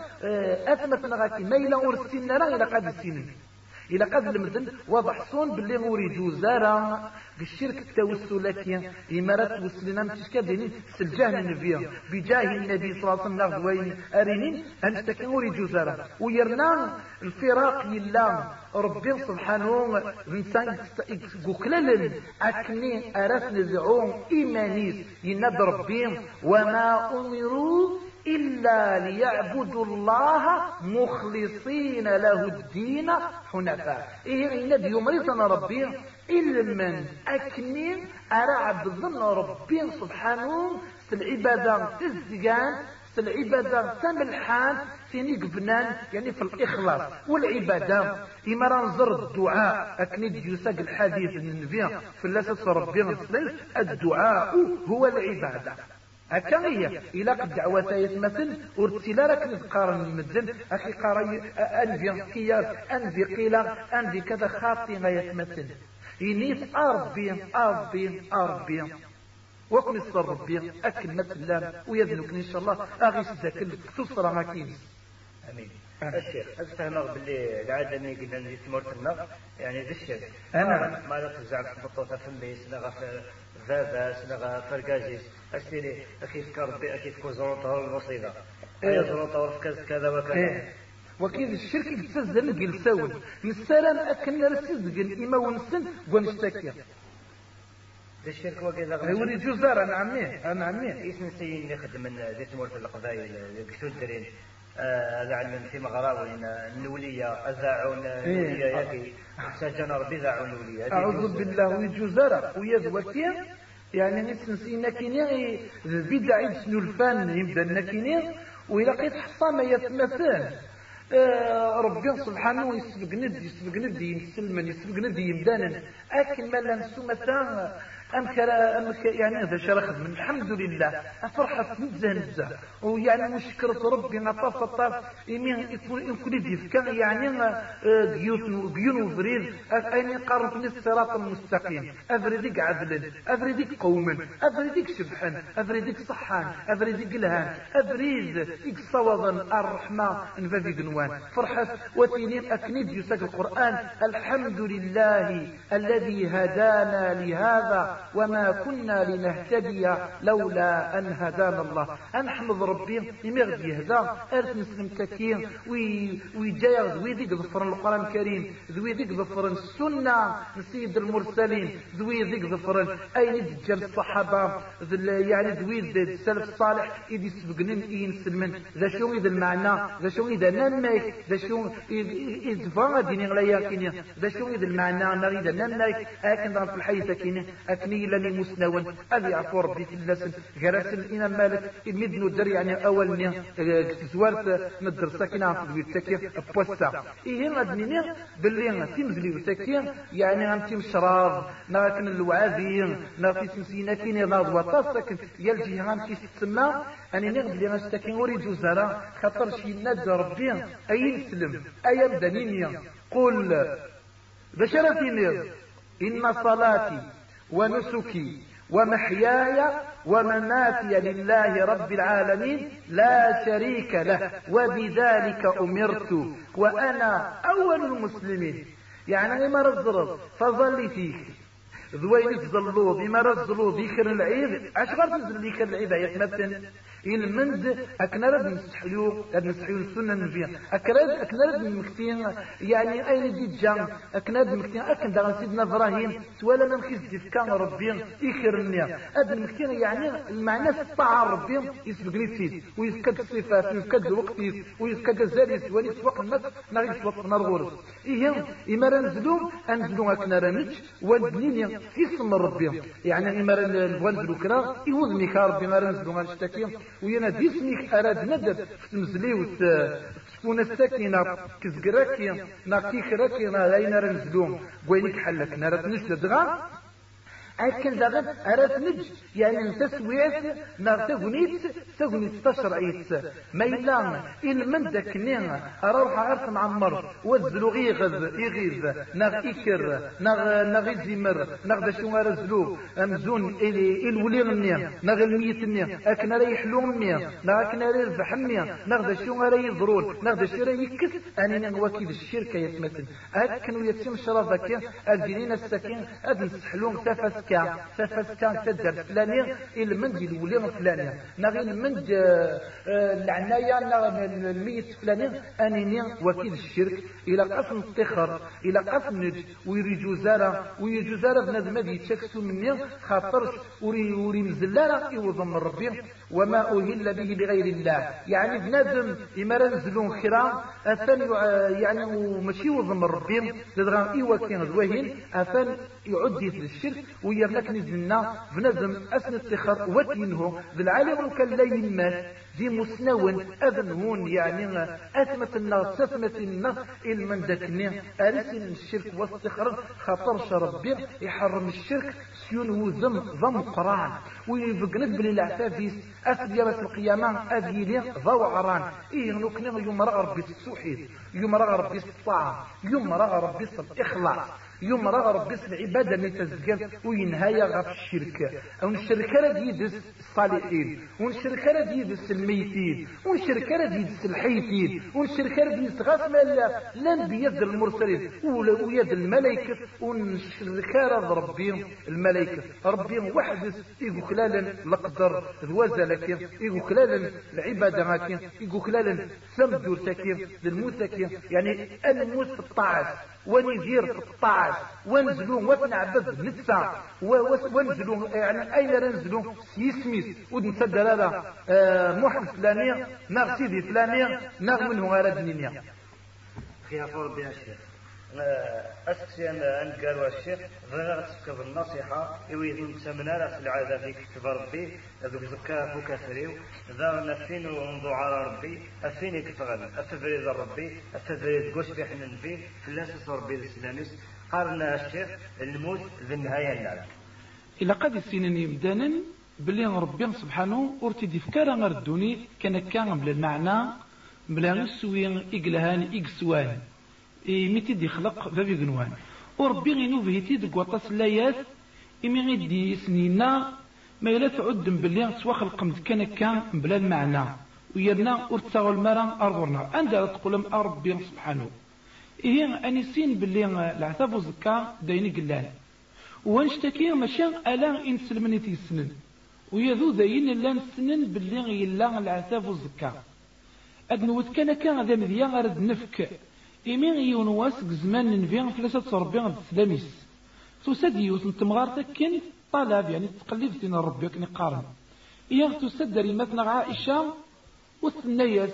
أثمتنا غاكي ما إلا أرسلنا راه إلى قاد إلى قد المدن وضحصون باللي غوري جوزارا بالشرك التوسلاتي إمارات توسلنا متشكا دينين سلجاه النبي. بجاه النبي صلى الله عليه وسلم نغضوين أرينين أنت غوري جوزارا ويرنا الفراق يلا ربي سبحانه إنسان قكلل أكني أرث نزعون إيمانيس. يناد ربي وما أمروا إلا ليعبدوا الله مخلصين له الدين حنفاء. إيه إن بيمرضنا ربي؟ إلا من أكني أرى عبد ربي سبحانه في العبادة تزيان في العبادة تملحان في قبنان يعني في الإخلاص والعبادة. إما رنظر الدعاء أكني يساق الحديث النبي في اللاسة ربي الدعاء هو العبادة. هكا هي إلا قد دعوة يتمثل ورتلا راك نتقارن المدن أخي قاري أنفي قياس أنفي قيلة أنفي كذا خاطي ما يتمثل. إنيس أربي أربي أربي وكن الصر ربي أكل مثلا ويذنك إن شاء الله. أغيس ذاك تصرى ما كينس أمين. الشيخ أفهمك باللي العادة قلنا اللي تمرتنا يعني ذا الشيخ. أنا ما لا تزعل؟ في بطوطة في الميس نغا فاباس نغا فرقاجيس أشتري أكيد كربي أكيد كوزروطة المصيبة إيه. زروطة كذا كذا وكذا. إيه. وكيف الشرك يتسزل قلساون نسالم أكن رسزقن إما ونسن ونشتكي. الشرك وكذا هوري جزارة أنا عمي أنا عمي اسم سيين اللي خدم ذي تمور في القبائل قشون درين هذا علم في مغراوين النولية أذاعون النولية ياكي سجن ربي ذاعون النولية. أعوذ بالله ويجوزارة ويزوكي يعني نسنسينا كيني البدع يسنو الفن يبدأ نكيني وإلا قيت حصامة يتمثل. آه ربي سبحانه يسبق ند يسبق ند يسلمن يسبق ند يمدانا أكن ما لا نسو مثلا أمك أمك يعني هذا شرخ من الحمد لله. أفرحت نزه نزه ويعني مشكرة ربي نطاف طاف يكون يدي كان يعني بيوت بيون وفريد. أين قارنت الصراط المستقيم. أفريديك عدل أفريديك قوما أفريديك شبحا أفريديك صحان. أفريديك لهان أفريد. إكصوضا الرحمة. نفافي قنوان فرحت. وتينين أكنيد يساق القرآن. الحمد لله الذي هدانا لهذا وما كنا لنهتدي لولا أن هدانا الله. أنحمد ربي يمغد يهدا أرث مسلم كثير ويجايا ذوي ذيك ظفر القرآن الكريم ذوي ذيك ظفر السنة سيد المرسلين ذوي ذيك ظفر أين دجال الصحابة؟ يعني ذوي السلف الصالح إذ يسبقنن إين سلمن. ذا شو إذا المعنى؟ ذا شو إذا نمك ذا شو إذ فانا ديني غلايا كيني ذا شو إذا المعنى؟ نريد نمك أكن في الحي سكيني أكن أكني لاني مسنون أبي يعفو ربي في اللسن؟ غرس الإمام مالك. المدن الدر يعني أولني زوالت ندر ساكنة في الويتاكي بوستا إيه غادنيني باللي تيمزلي وتاكي يعني غنتيم شراب. ناكن الوعاذي ناكي سمسينا كيني ناض وطاس. ساكن يا الجهان كي تسمى أنا نغد لي غنشتاكي وري جوزارا خاطر شي ناد ربي. أي نسلم أي بدنينيا قل. بشرتي إن صلاتي ونسكي ومحياي ومماتي لله رب العالمين لا شريك له وبذلك أمرت وأنا أول المسلمين. يعني ما رزرز فظل فيك. ذوين تظلوا بما رزلوا ذكر العيد أشغل تزل ذكر العيد يتمثل إن مند أكنا رد نستحيو رد نستحيو السنة النبية أكنا أكنا رد مكتين يعني أين دي جان أكنا رد مكتين. أكن دا سيدنا إبراهيم سوالا من خيز كان ربي النيا أد مكتين يعني المعنى الطاعة ربي يسبق سيد ويسكد الصفات ويسكد الوقت ويسكد الزاريس وليس الناس نغيس وقت نرغورس إيه إما رنزلو أنزلو أكنا رنج والدنيا اسم ربي. يعني إما رنزلو كرا يوض ميكا ربي ما رنزلو غنشتكي وينا ديسميك أراد ندب. تمزليوت تكون الساكنة كزقراكي نا كيكراكي نا لاينا رنزلوم وينك حلك نارت نشد غا؟ أكن دغن أراد نج يعني أنت سويت نار تغنيت تغنيت تشرعيت ما إلا إن من دكنين أروح أرث معمر وزلو غيغذ يغيظ نغ إكر نغ نغ زمر نغ دشو أرزلو أمزون إلي الولي مني نغ الميت مني أكن ري حلوم مني نغ أكن ري ربح مني. نغ دشو ري يضرون نغ دشو ري يكس. أني نغوكي الشركة يتمثل أكن ويتم شرفك أدينين السكين أدن سحلوم تفس. فسكا ففسكا تدر فلاني المند الولي فلاني نغي المند آه، العناية الميت فلاني أنيني وكيل الشرك. إلى قسم التخر إلى قسم نج ويري جوزارة ويري جوزارة بنادم هذه يتشكسو مني. خاطرش وري وري مزلالة يوضم ربي. وما أهل به لغير الله. يعني بنادم إما نزلون خيرا. أثن يعني ومشي وضم ربي. لدغان إيوا كان ذوهين أثن يعدي في الشرك. ويرنك نزلنا بنادم أثن التخر وتينه. بالعالم كان لا يمات دي مسنون أذن يعني أثمة النار سثمة النار. إلمن دكني أرسل الشرك واستخر خطر ربي يحرم الشرك. سيون وزم ضم قران. ويفقنك بلي العفافيس أثبي بس القيامة أذيلي ضو عران. إيه نكني رأى ربي السوحيد رأى ربي الطاعة يوم رأى ربي الإخلاص. يوم راه ربي العبادة اللي تزكر وينهايا غف الشركة ونشرك راه يدس الصالحين ونشرك راه يدس الميتين ونشرك راه يدس الحيتين ونشرك راه يدس غاس لا بيد المرسلين ويد الملائكة. ونشرك راه ربي الملائكة. ربي وحد يقول كلالا القدر يقول كلالا العبادة ماكين يقول كلالا سمدور تكين للموت يعني الموت الطاعات ونزير في الطاعات ونزلوا وتنعبد نتسع ونزلوا يعني أين ننزلوا سيسميس ودنسى الدلاله آه محمد فلاني ناغ سيدي فلاني ناغ منه غير دنيا خيافة ربي الشيخ أسكسي أن قالوا الشيخ بغينا تفكر النصيحة يويد سمنا راس العادة في كتب ربي ذوك زكاة وكثريو ذا نفين ومنذ على ربي أفين كتغل التفريد ربي التفريد قوش في حنا فيه في الناس ربي الإسلاميس قالنا الشيخ الموت ذي النهاية النار إلى قد السنين يمدانا بلي ربي سبحانه ارتدي فكارا غردوني كان كان بلا المعنى بلا غسوين إقلهان إقسوان. ميتي دي خلق بابي قنوان وربي غينو بهيتي دق وطاس لايات إمي غيدي سنينا ما يلا تعد بلي سوا خلق كان كان بلا المعنى. ويرنا ورتساغ المرا أرضنا عندها تقول ربي سبحانه. إيه أني سين بلي العذاب وزكا دايني قلال. ونشتكي ماشي ألا إن سلمني تيسنن ويذو داين لأن سنن بلي يلا العذاب وزكا. أدنوت كان كان ذا مذيا غرد نفك. إمين يون واسك زمان نفي فلاسة تربي السلاميس تسد يوت نتمغار تكين طلب يعني تقليد تين ربي كني قارن إياه تسد ريمتنا عائشة وثنياس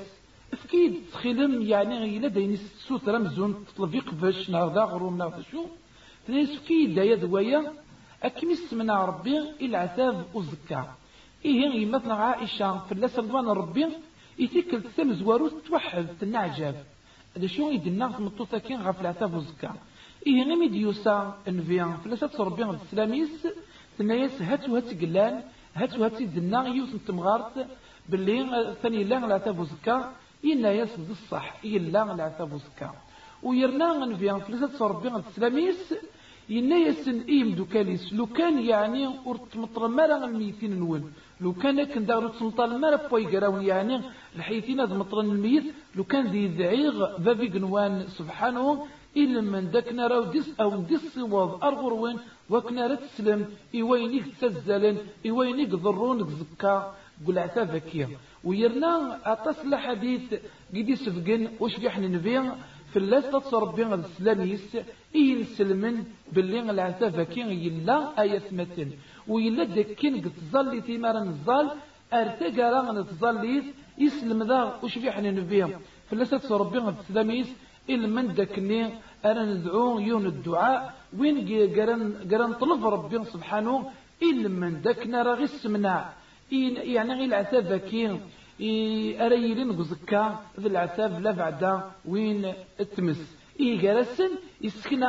أكيد تخيلم يعني إلا داين سوت رمزون تطلب يقفش نار ذا غروم نار شو تنيس كيد يا دوايا أكمي سمنا ربي العتاب وزكا إيه مثلا عائشة الله رضوان ربي يتكل تسال زوارو توحد تنعجب هذا شو يدنا مطوطة كين غف العتاب وزكا إيه غيمي ديوسا في الله ربي السلاميس تنايس هاتو هاتي قلان هاتو هاتي دنا يوسف تمغارت باللي ثاني لا العتاب وزكا إلا يسد الصح إلا العتاب وزكا ويرنا في الله ربي السلاميس ينا يسن إيم دوكاليس لو كان يعني ورتمطر مرا الميتين نول لو كان كن دارو تمطر مرا بوي قراون يعني الحيتين هذا مطر الميت لو كان ذي ذعيغ ذا قنوان سبحانه إلا من داكنا راو ديس أو ديس صواب أرغر وين وكنا راه تسلم إيوينيك تزلن إيوينيك ضرون زكا قول عتافك ويرنا أطاس الحديث قد يسفقن وش نبيع؟ في اللاس تصربي السلاميس إين سلمن باللي العتافة كين يلا آية متن. ويلا دكين قد تظلي تيمارا نظال أرتقى رغن تظلي يسلم ذا وش في حنا نبيهم في اللاس تصربي السلاميس إلا من دكني أنا ندعو يون الدعاء وين قرن طلب ربي سبحانه إلا من دكنا رغي السمنع يعني غير العتافة أريلين غزكا ذي العتاب لا بعدا وين التمس إيه جالسن يسكن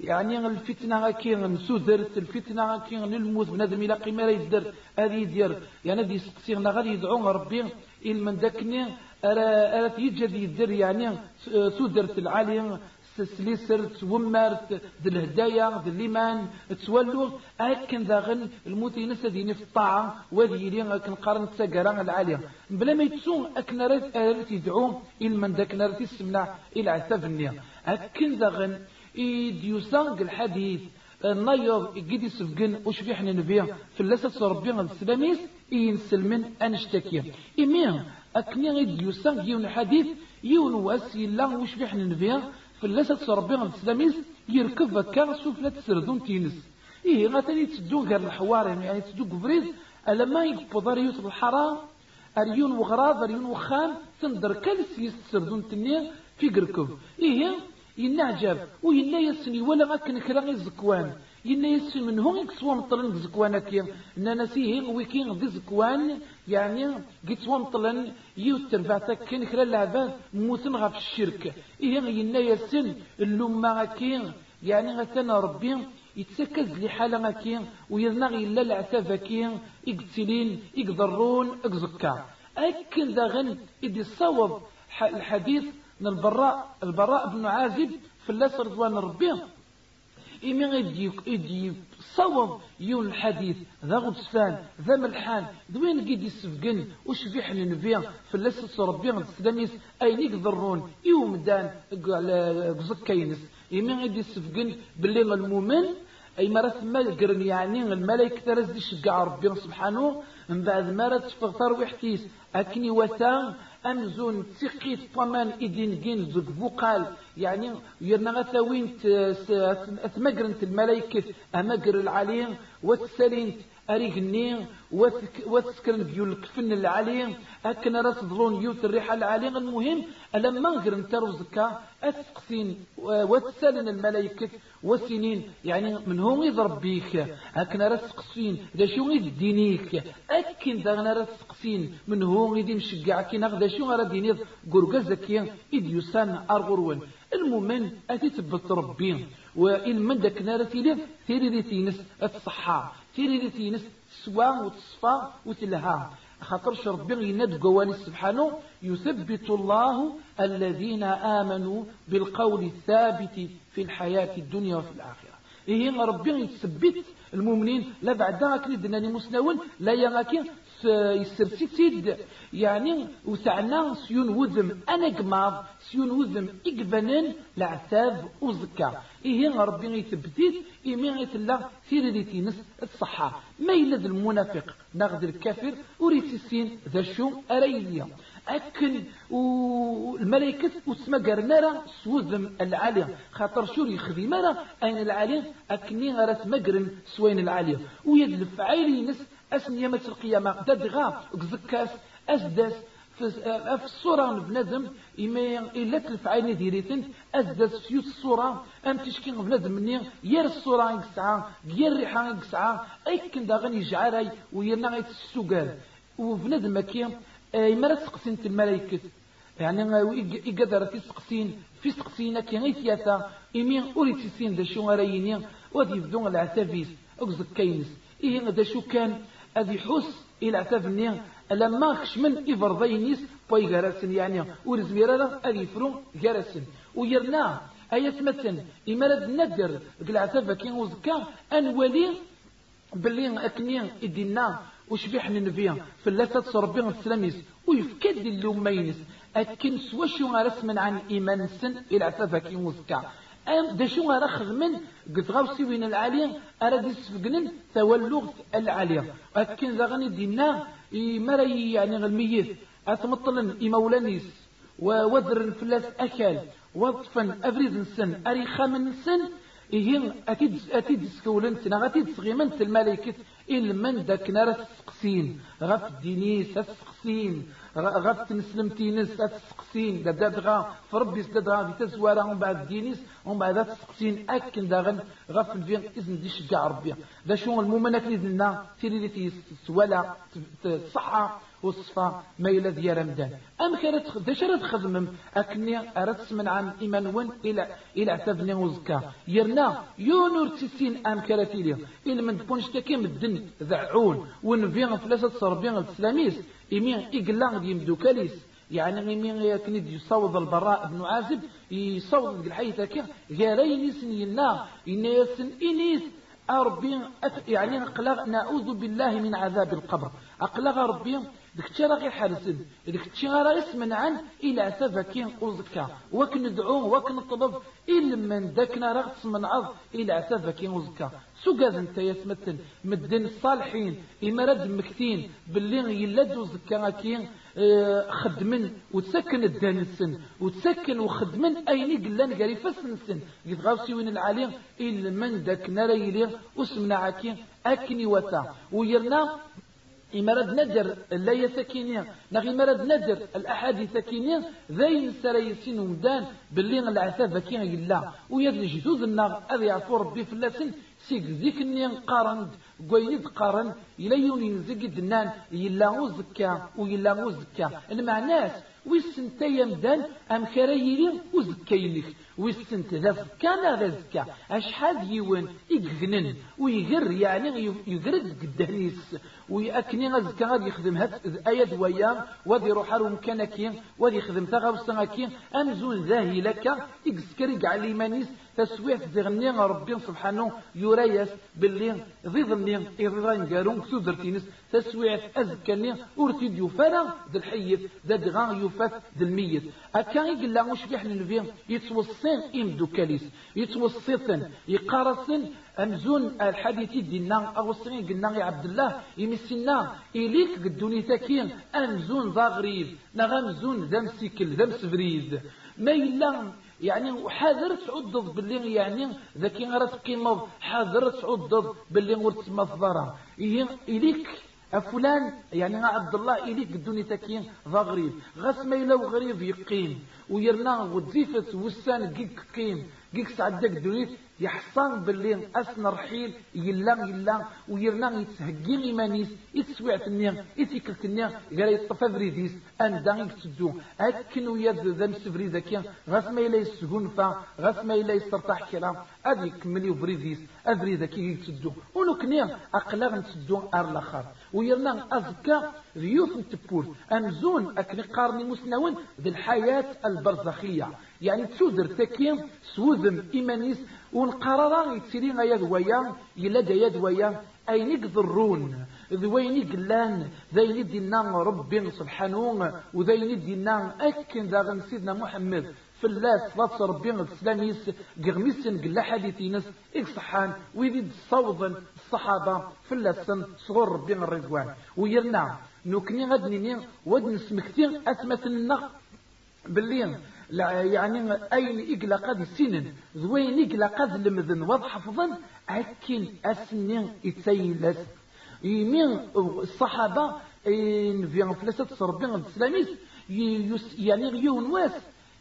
يعني الفتنة كي نسودرت الفتنة كي نلموت بنادم إلى قيمة يدر هذه دير يعني هذه سقسينا غادي يدعو ربي إل من داكني أرى يجد يدر يعني سودرت العالم سليسرت ومرت ذي الهدايا ذي الليمان تولو أكن ذاغن الموت ينسى ديني في الطاعة وذي يلين أكن قارن تساقرا العالية. بلا ما يتسون أكن رات يدعو إلمن ذاك نرات السمنع إلى عتاب النية. أكن ذاغن يديوسانق الحديث النيض يجد يسفقن وش في حنا نبيه في اللسة ربنا السلاميس ينسلمن أنشتكي إمية أكني غيد يوسان يون الحديث يون واسي الله وش في حنا نبيه فلاسة ربي الإسلاميس يركب كان سفلة سردون تينس. إيه غاتني تدو غير الحوار يعني تدو قفريز ألما يقبض ريوس الحرام؟ أريون وغراض أريون وخام تندر كالسيس سردون تنيا في قركب. إيه ينعجب. وينا يسني ولا غاكن كراغي الزكوان ينا يسن من هون يكسوا مطلن زكوانا كي نانا سيه ويكين ذي زكوان يعني قيت مطلن يوتر بعتك كين كلا لعبان موتن غف الشرك. إيه ينا يسن اللوما كي يعني غتنا ربي يتسكز لحالة كي ويذنغ إلا العتافة كي يقتلين يقدرون إقزكا. أكن داغن إدي الصوب الحديث من البراء البراء بن عازب في الله رضوان ربي. إمي غيدي إدي صوب يون الحديث ذا غبسان ذا ملحان. دوين قيد يسفقن وش في حن نبيا في اللسة ربي السلاميس أين يقدرون؟ يوم دان قزكينس. إمي غيدي يسفقن باللي المؤمن أي مرة ما قرن يعني الملائكة ترزي شقع ربي سبحانه. من بعد ما تفغفر ويحتيس. أكني وثان أمزون تقيت طمان إدين جين زوج فوقال؟ يعني يرنا غثاوين أتمقرنت الملائكة أمقر العليم وتسالين أريغني وتسكرن بيول الكفن العليم أكن راس ظلون يوت الريحة العليم المهم ألما غير ترزكا أتسقسين وتسالن الملائكة وسنين يعني من هو يضرب بيك أكن راس قسين ذا شو يدينيك أكن ذا راس قسين من هو يدي مشقعك نغدا شو غير دينيض قرقزك إديوسان أرغرون. المؤمن أتي تبت ربي وإن من داك نار تيلي تيري تينس الصحة تيري تينس سوا وتصفى وتلها. خاطر ربي يند قواني سبحانه يثبت الله الذين آمنوا بالقول الثابت في الحياة الدنيا وفي الآخرة. إيه ربي يثبت المؤمنين. لا بعد ذاك لدناني مسنون لا يغاكي يسرسيتيد يعني وتعنا سيون وذم أنا قماض سيون وذم إقبنن لعتاب وزكا. إيه ربي يثبتيت إيمي يتلا سيري نس الصحة. ما يلد المنافق. ناخذ الكافر وريت السين ذا شو أريليا أكن والملائكة وسما قرنارا سوذم العالية. خاطر شو يخذي مرة أين العالية؟ أكني غرس مقرن سوين العالية. ويدلف عيلي نس أسن يمت القيامة. ددغا زكاس أسدس في الصورة بنادم. إما إلا تلف عيني ديريتن أزدز فيو الصورة. أم تشكي بنادم مني. ير الصورة يقسعى ير الريحة يقسعى أي كن داغن يجعراي ويرنا غيت السوقال. وبنادم كي إما تسقسين الملائكة يعني يقدر تسقسين في سقسينا كي غير ثياثا إمي أريد تسين دا شو غرايني ودي بدون العتافيس أقصد كينس إيه دا شو كان؟ أذي حس إلى عتافني لما خشمن إفرضينيس بوي جرسن يعني ورزميرا أذي فرو جرسن ويرنا أي مثلا إمارة ندر قلعتافا كي وزكا أنولي باللي أكني إدينا. وشبيح ننفيا في اللاتة ربي السلاميس. ويفكد اللومينس أكن سوا شو رسما عن إيمان سن إلى عتافا كي وزكا. أم دا شو غير من قلت غاوسي وين العالية؟ أراد يسفقنن تولغ العالية. أكن زغني دينا مري يعني الميت أتمطلن إمولانيس ووذر فلاس أكل وطفا أفريد السن أريخا من السن إيه أكيد أكيد سكولن سنا. أكيد صغيمنت الملائكة من داك نار السقسين غف الدينيس السقسين غف تنسلمتينس السقسين دا دغا فربي سدغا في تزوارا ومن بعد دينيس ومن بعد السقسين أكن داغن غف الفين إذن دي شجع ربي دا شو المؤمنات اللي لنا تيري تسوالا تصحى وصفا ما إلى ذي رمضان. أم كانت دشرت خدمم أكني أردت من عن إيمان إلى إلى اعتبني وزكا يرنا يونور تسين أم كانت إلى من تكونش تكيم الدن ذعون. ونبيغ فلاسة صربيغ السلاميس إمين إقلان دي مدوكاليس يعني إمين يكني يصوض البراء بن عازب. يصوض الحيث كا غيرين يسن إنيسن إنيس أربي يعني أقلغ نعوذ بالله من عذاب القبر. أقلغ ربي ديك تشي غير حارسن ديك تشي راه يسمن عن إلى سفكين وزكا وك ندعو وك نطلب إلا من داكنا راه تسمن عض إلى سفكين وزكا سوكاز انت يسمتن مدن الصالحين. إما رد مكتين. باللي يلد وزكا كين آه خدمن وتسكن الدان السن وتسكن وخدمن أين قلان قاري فسن السن يتغاوسي وين العالي إلا من داك نرى يلي وسمنا عاكين. أكني وتا. ويرنا إمارد ندر لا يسكينيا نغي مرد ندر الأحاديث سكينيا ذين سريسين ومدان باللي العثاب كين يلا. ويد الجدود النار أذي عفو ربي فلاسن سيك ذيك النين قارن قويد قارن. إلى يوني نزق دنان يلا وزكا ويلا وزكا. المعناس ويسن تيمدان أم كرايلي وزكاينك ويسن تذف كان هذا زكا أشحال يوان يقفنن ويقر يعني يقرد قدانيس ويأكني غزكا غادي يخدم هاد آيات ويام وذي روح روم كانكين وذي يخدم تغاوسناكين أمزون ذاهي لك يقسكرق على إيمانيس تسويح زغني ربي سبحانه يريس باللي ضيضني إرضان قارون كتودرتينس تسويح أزكني أرتد يفرا ذا الحيث ذا دغان يفات ذا الميت. أكا يقول لا مش بيحن النبي يتوصين إمدو كاليس يتوصيثن يقارسن أمزون الحديث دينا أغسطين قلنا يا عبد الله يمسنا. إليك قدوني تاكين أمزون ذا نغمزون ذا مسيكل ذا مسفريد ما إلا يعني حاضر تعضض باللي يعني ذاكي غير تقيمض حاضر تعضض باللي غير تسمى الضرر إليك فلان يعني عبد الله إليك الدنيا تكين ذا غريب. غس ما غريب يقيم. ويرنا وزيفة وسان كيك قيم. كيك سعدك دونيت يحصان باللي أسن رحيل يلام يلام ويرنا يتهجين إيمانيس يتسوع تنيا يتيكل تنيا قال يطفى فريديس أن داغيك تدو أكن وياد ذا مسفري ذاكيا غاس ما إلا يسهون فا غاس ما إلا يسترتاح كلام أدي كملي فريديس أفري ذاكي تدو ونكنيا أقلاغ نتدو أر الآخر. ويرنا أزكى ريوث نتبور أمزون أكني قارني مسنون ذي الحياة البرزخية. يعني تسودر تكيم سوذم إيمانيس والقرارة يتسيري يد ويا يلد يد ويا أين يقدرون؟ ذوين قلان ذين دينا ربي سبحانه؟ وذين دينا أكن ذا سيدنا محمد في الله صلاة ربي الإسلاميس قغميسن قلا حديثينس إكصحان ويدي صوضا الصحابة في الله سن صغر ربي الرضوان. ويرنا نوكني غدنيني ودن سمكتين أثمثلنا بالليل يعني أين إقلا قد سنن؟ ذوين إقلا قد لمذن وضحفظن أكن أسنين إتسيلس يمين الصحابة إن في فلسة صربين الإسلاميس يعني غيون واس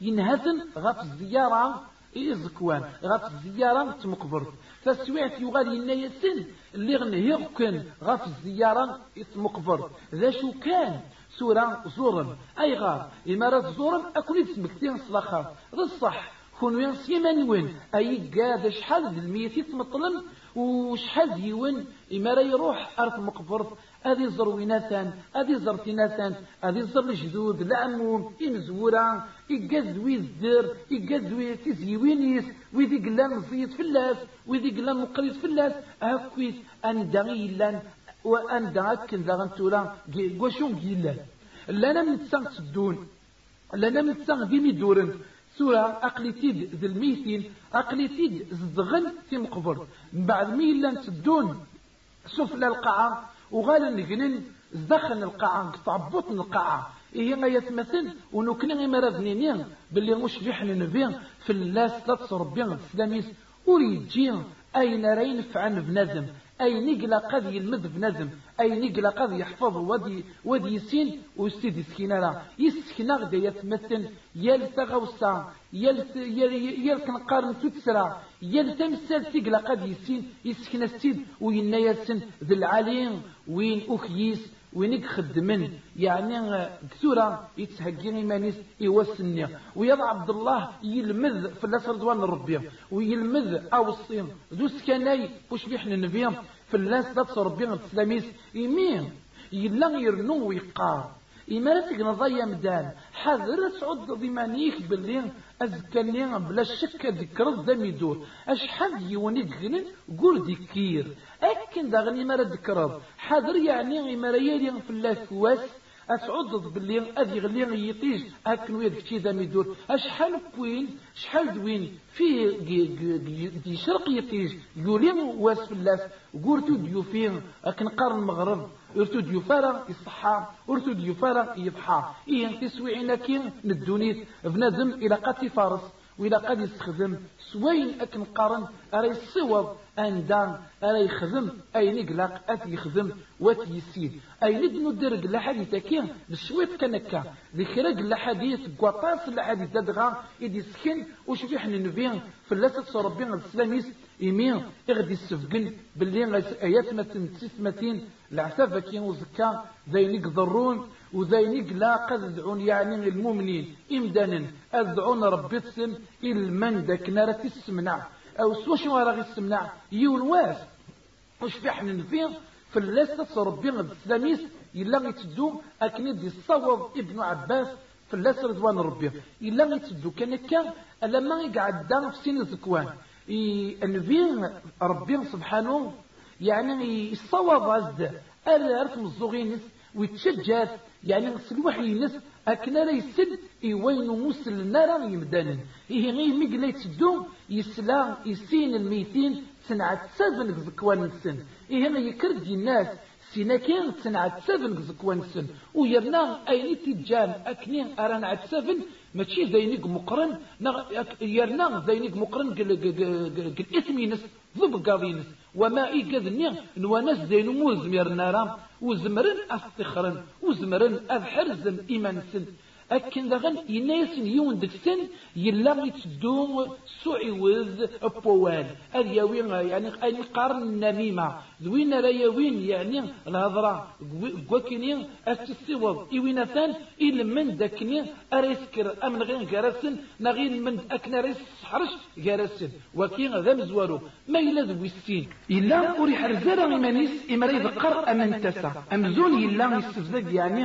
ينهزن غف الزيارة إزكوان غف الزيارة تمقبر فسويت يغال ينايسن اللي غنهي كان غف الزيارة تمقبر ذا شو كان سورة زورم أي غار إمارات زورم أكون يتسمكتين صلاخا ذا الصح كون وين سيمان وين؟ أي قاد شحال الميت يتمطلن وشحال ديون إما يروح أرض مقبر هذه زر ويناثان هذه زر تيناثان هذه زر الجدود العموم إمزورة إيقاز ويزدر إيقاز ويتزيوينيس ويدي قلان مزيد فلاس ويدي قلان مقريز فلاس أكويت أندا إلان وأندا أكن ذا غنتورا قوشون قيلان لنا من تسان تسدون لنا من تسان ديمي دورن. سورة أقليتيد ذي الميتين أقليتيد زدغن في مقبر من بعد ميلا تسدون سفلى القاعة وغالا نجنن زدخن القاعة قطعبوت القاعة. إيه ما يتمثل؟ ونكنا غير رذنينين باللي مش بيحن نبين في اللاس لا تصربين السلاميس. وريجين أين راين فعن بنادم؟ أي نقلا قد يلمذ بنادم أي نقلا قد يحفظ ودي ودي يسين ويستيد سكينة لا. يسكنا غدا يتمثل يل تغوصا يل يل كنقارن تتسرى يل تمثل تقلا قد يسين يسكنا ستيد وينا يسن ذي العالين وين أخيس وينك خدمن يعني كثورة يتهجي إيمانيس يوسني. ويضع عبد الله يلمذ في الناس رضوان ربي. ويلمذ أوصيم ذو سكناي وش بيحنا النبي؟ في الناس لا ربي التسلاميس يمين. يلا يرنو ويقار. إمارتك نضيا مدان حذر تعود ضمانيك باللي أذكرني بلا شك ذكر الدم يدور. أشحال يوني دغنن قول ذكير. أكن دغني ما ذكر. حذر يعني إمارة يلي في الله كواس أتعضد باللي أذي غلي يطيج. أكن ويد كتي ذا ميدور أشحال كوين شحال دوين. في دي شرق يطيج. يولي واس في الله قرتو ديوفين. أكن قارن المغرب ارتو ديوفارا يصحى ارتو ديوفارا يضحى. إيه تسويعنا كين ندونيت بنادم إلى قاتي فارس وإلى قد يستخدم. سوين أكن قارن أري الصوض أندا أري يخدم أي نقلق أتي يخدم وات يسيد. أي ندنو درق لحديث كين بشويت كنكا. ذكرق لحديث قطاس لحديث ددغا إدي سكن وشبيح ننفين في اللاسة ربنا الإسلاميس إيمين إغدي السفقن باللي آيات متين العتافة كين وزكا ذي نقدرون وذي لا قد دعون يعني المؤمنين. إمدانا أدعون ربي تسن إلمن داك نارة تسمنع أو سوا شو راغي تسمنع يون واس. وش في حنا فيه في اللاسة ربي الإسلاميس إلا يتدو أكني دي الصواب ابن عباس في اللاسة رضوان ربي. إلا يتدو كان كان لما يقعد في سن الزكوان النبي ربي سبحانه يعني الصواب أزد ألا أرث الزغينس ويتشجر يعني الوحي ينس أكنا لا يسد إيوين موسل النار يمدانا إيه غير ميقلا يتدو يسلا يسين الميتين سنعة سازن زكوان السن إيه ما يكرد الناس سينا كان سنعة سفن زكوان السن ويرنا أين تجان أكنين أرانا عد سفن ماشي زينيك مقرن يرنا زينيك مقرن قل اسمينس ضب قاضينس وما إيقاذني نواناس زينو موزم يرنا رام وزمرن أفتخرن وزمرن أبحرزن إيمان سن أكن دغن ينايسن يون دك سن يلا يتدوم سعيوذ أبوان. هذا يوين يعني أن قارن النميمة ذوين لا يوين يعني الهضرة. قوكيني أتسيوض إوين ثان إلا من دكني أريسكر أمن غير جرسن نغين من أكن ريس حرش جرسن وكين ذا مزوارو ما إلا ذو إلا أريح رزارة إمانيس إمري ذقر أمن تسا. أمزون إلا يستفزاق يعني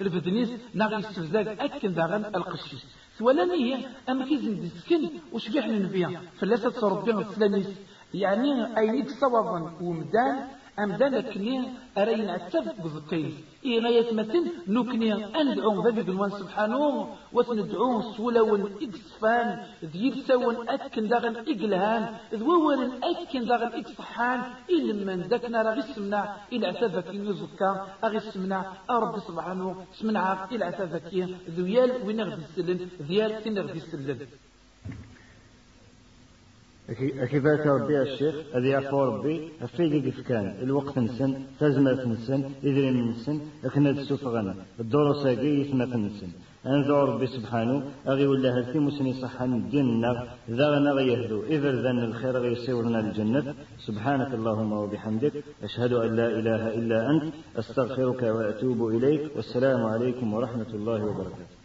الفدنيس نغي يستفزاق. أكن داغن القشيش ثوالاني أما كيزن ديسكن وشبيح ننبيا فلاسة تصرف السلاميس يعني أينيك صوابا ومدان أمدان كني أرين أتفق بذكين إيه غاية مثل نكني أندعو ذبي بالوان سبحانه وتندعو سولا إكسفان. ذيب سوى أكن داغن إقلهان. ذوور أكن داغن إكسحان. إلا من ذاكنا رغي السمنا إلا أتفك يزكا أغي السمنا أرب سبحانه. سمنا إلا أتفك ذويال وين غدي السلن ذيال تنغدي السلن كيفات ربي الشيخ هذا يعفو ربي في كيف كان الوقت نسن تزمة نسن إذن نسن لكن السفغنا الدور ساقي يثنى نسن أنذر ربي سبحانه أغي هل في مسني صحا ديننا ذا نغي يهدو إذا ذن الخير غيسيرنا الجنة. سبحانك اللهم وبحمدك أشهد أن لا إله إلا أنت أستغفرك وأتوب إليك والسلام عليكم ورحمة الله وبركاته.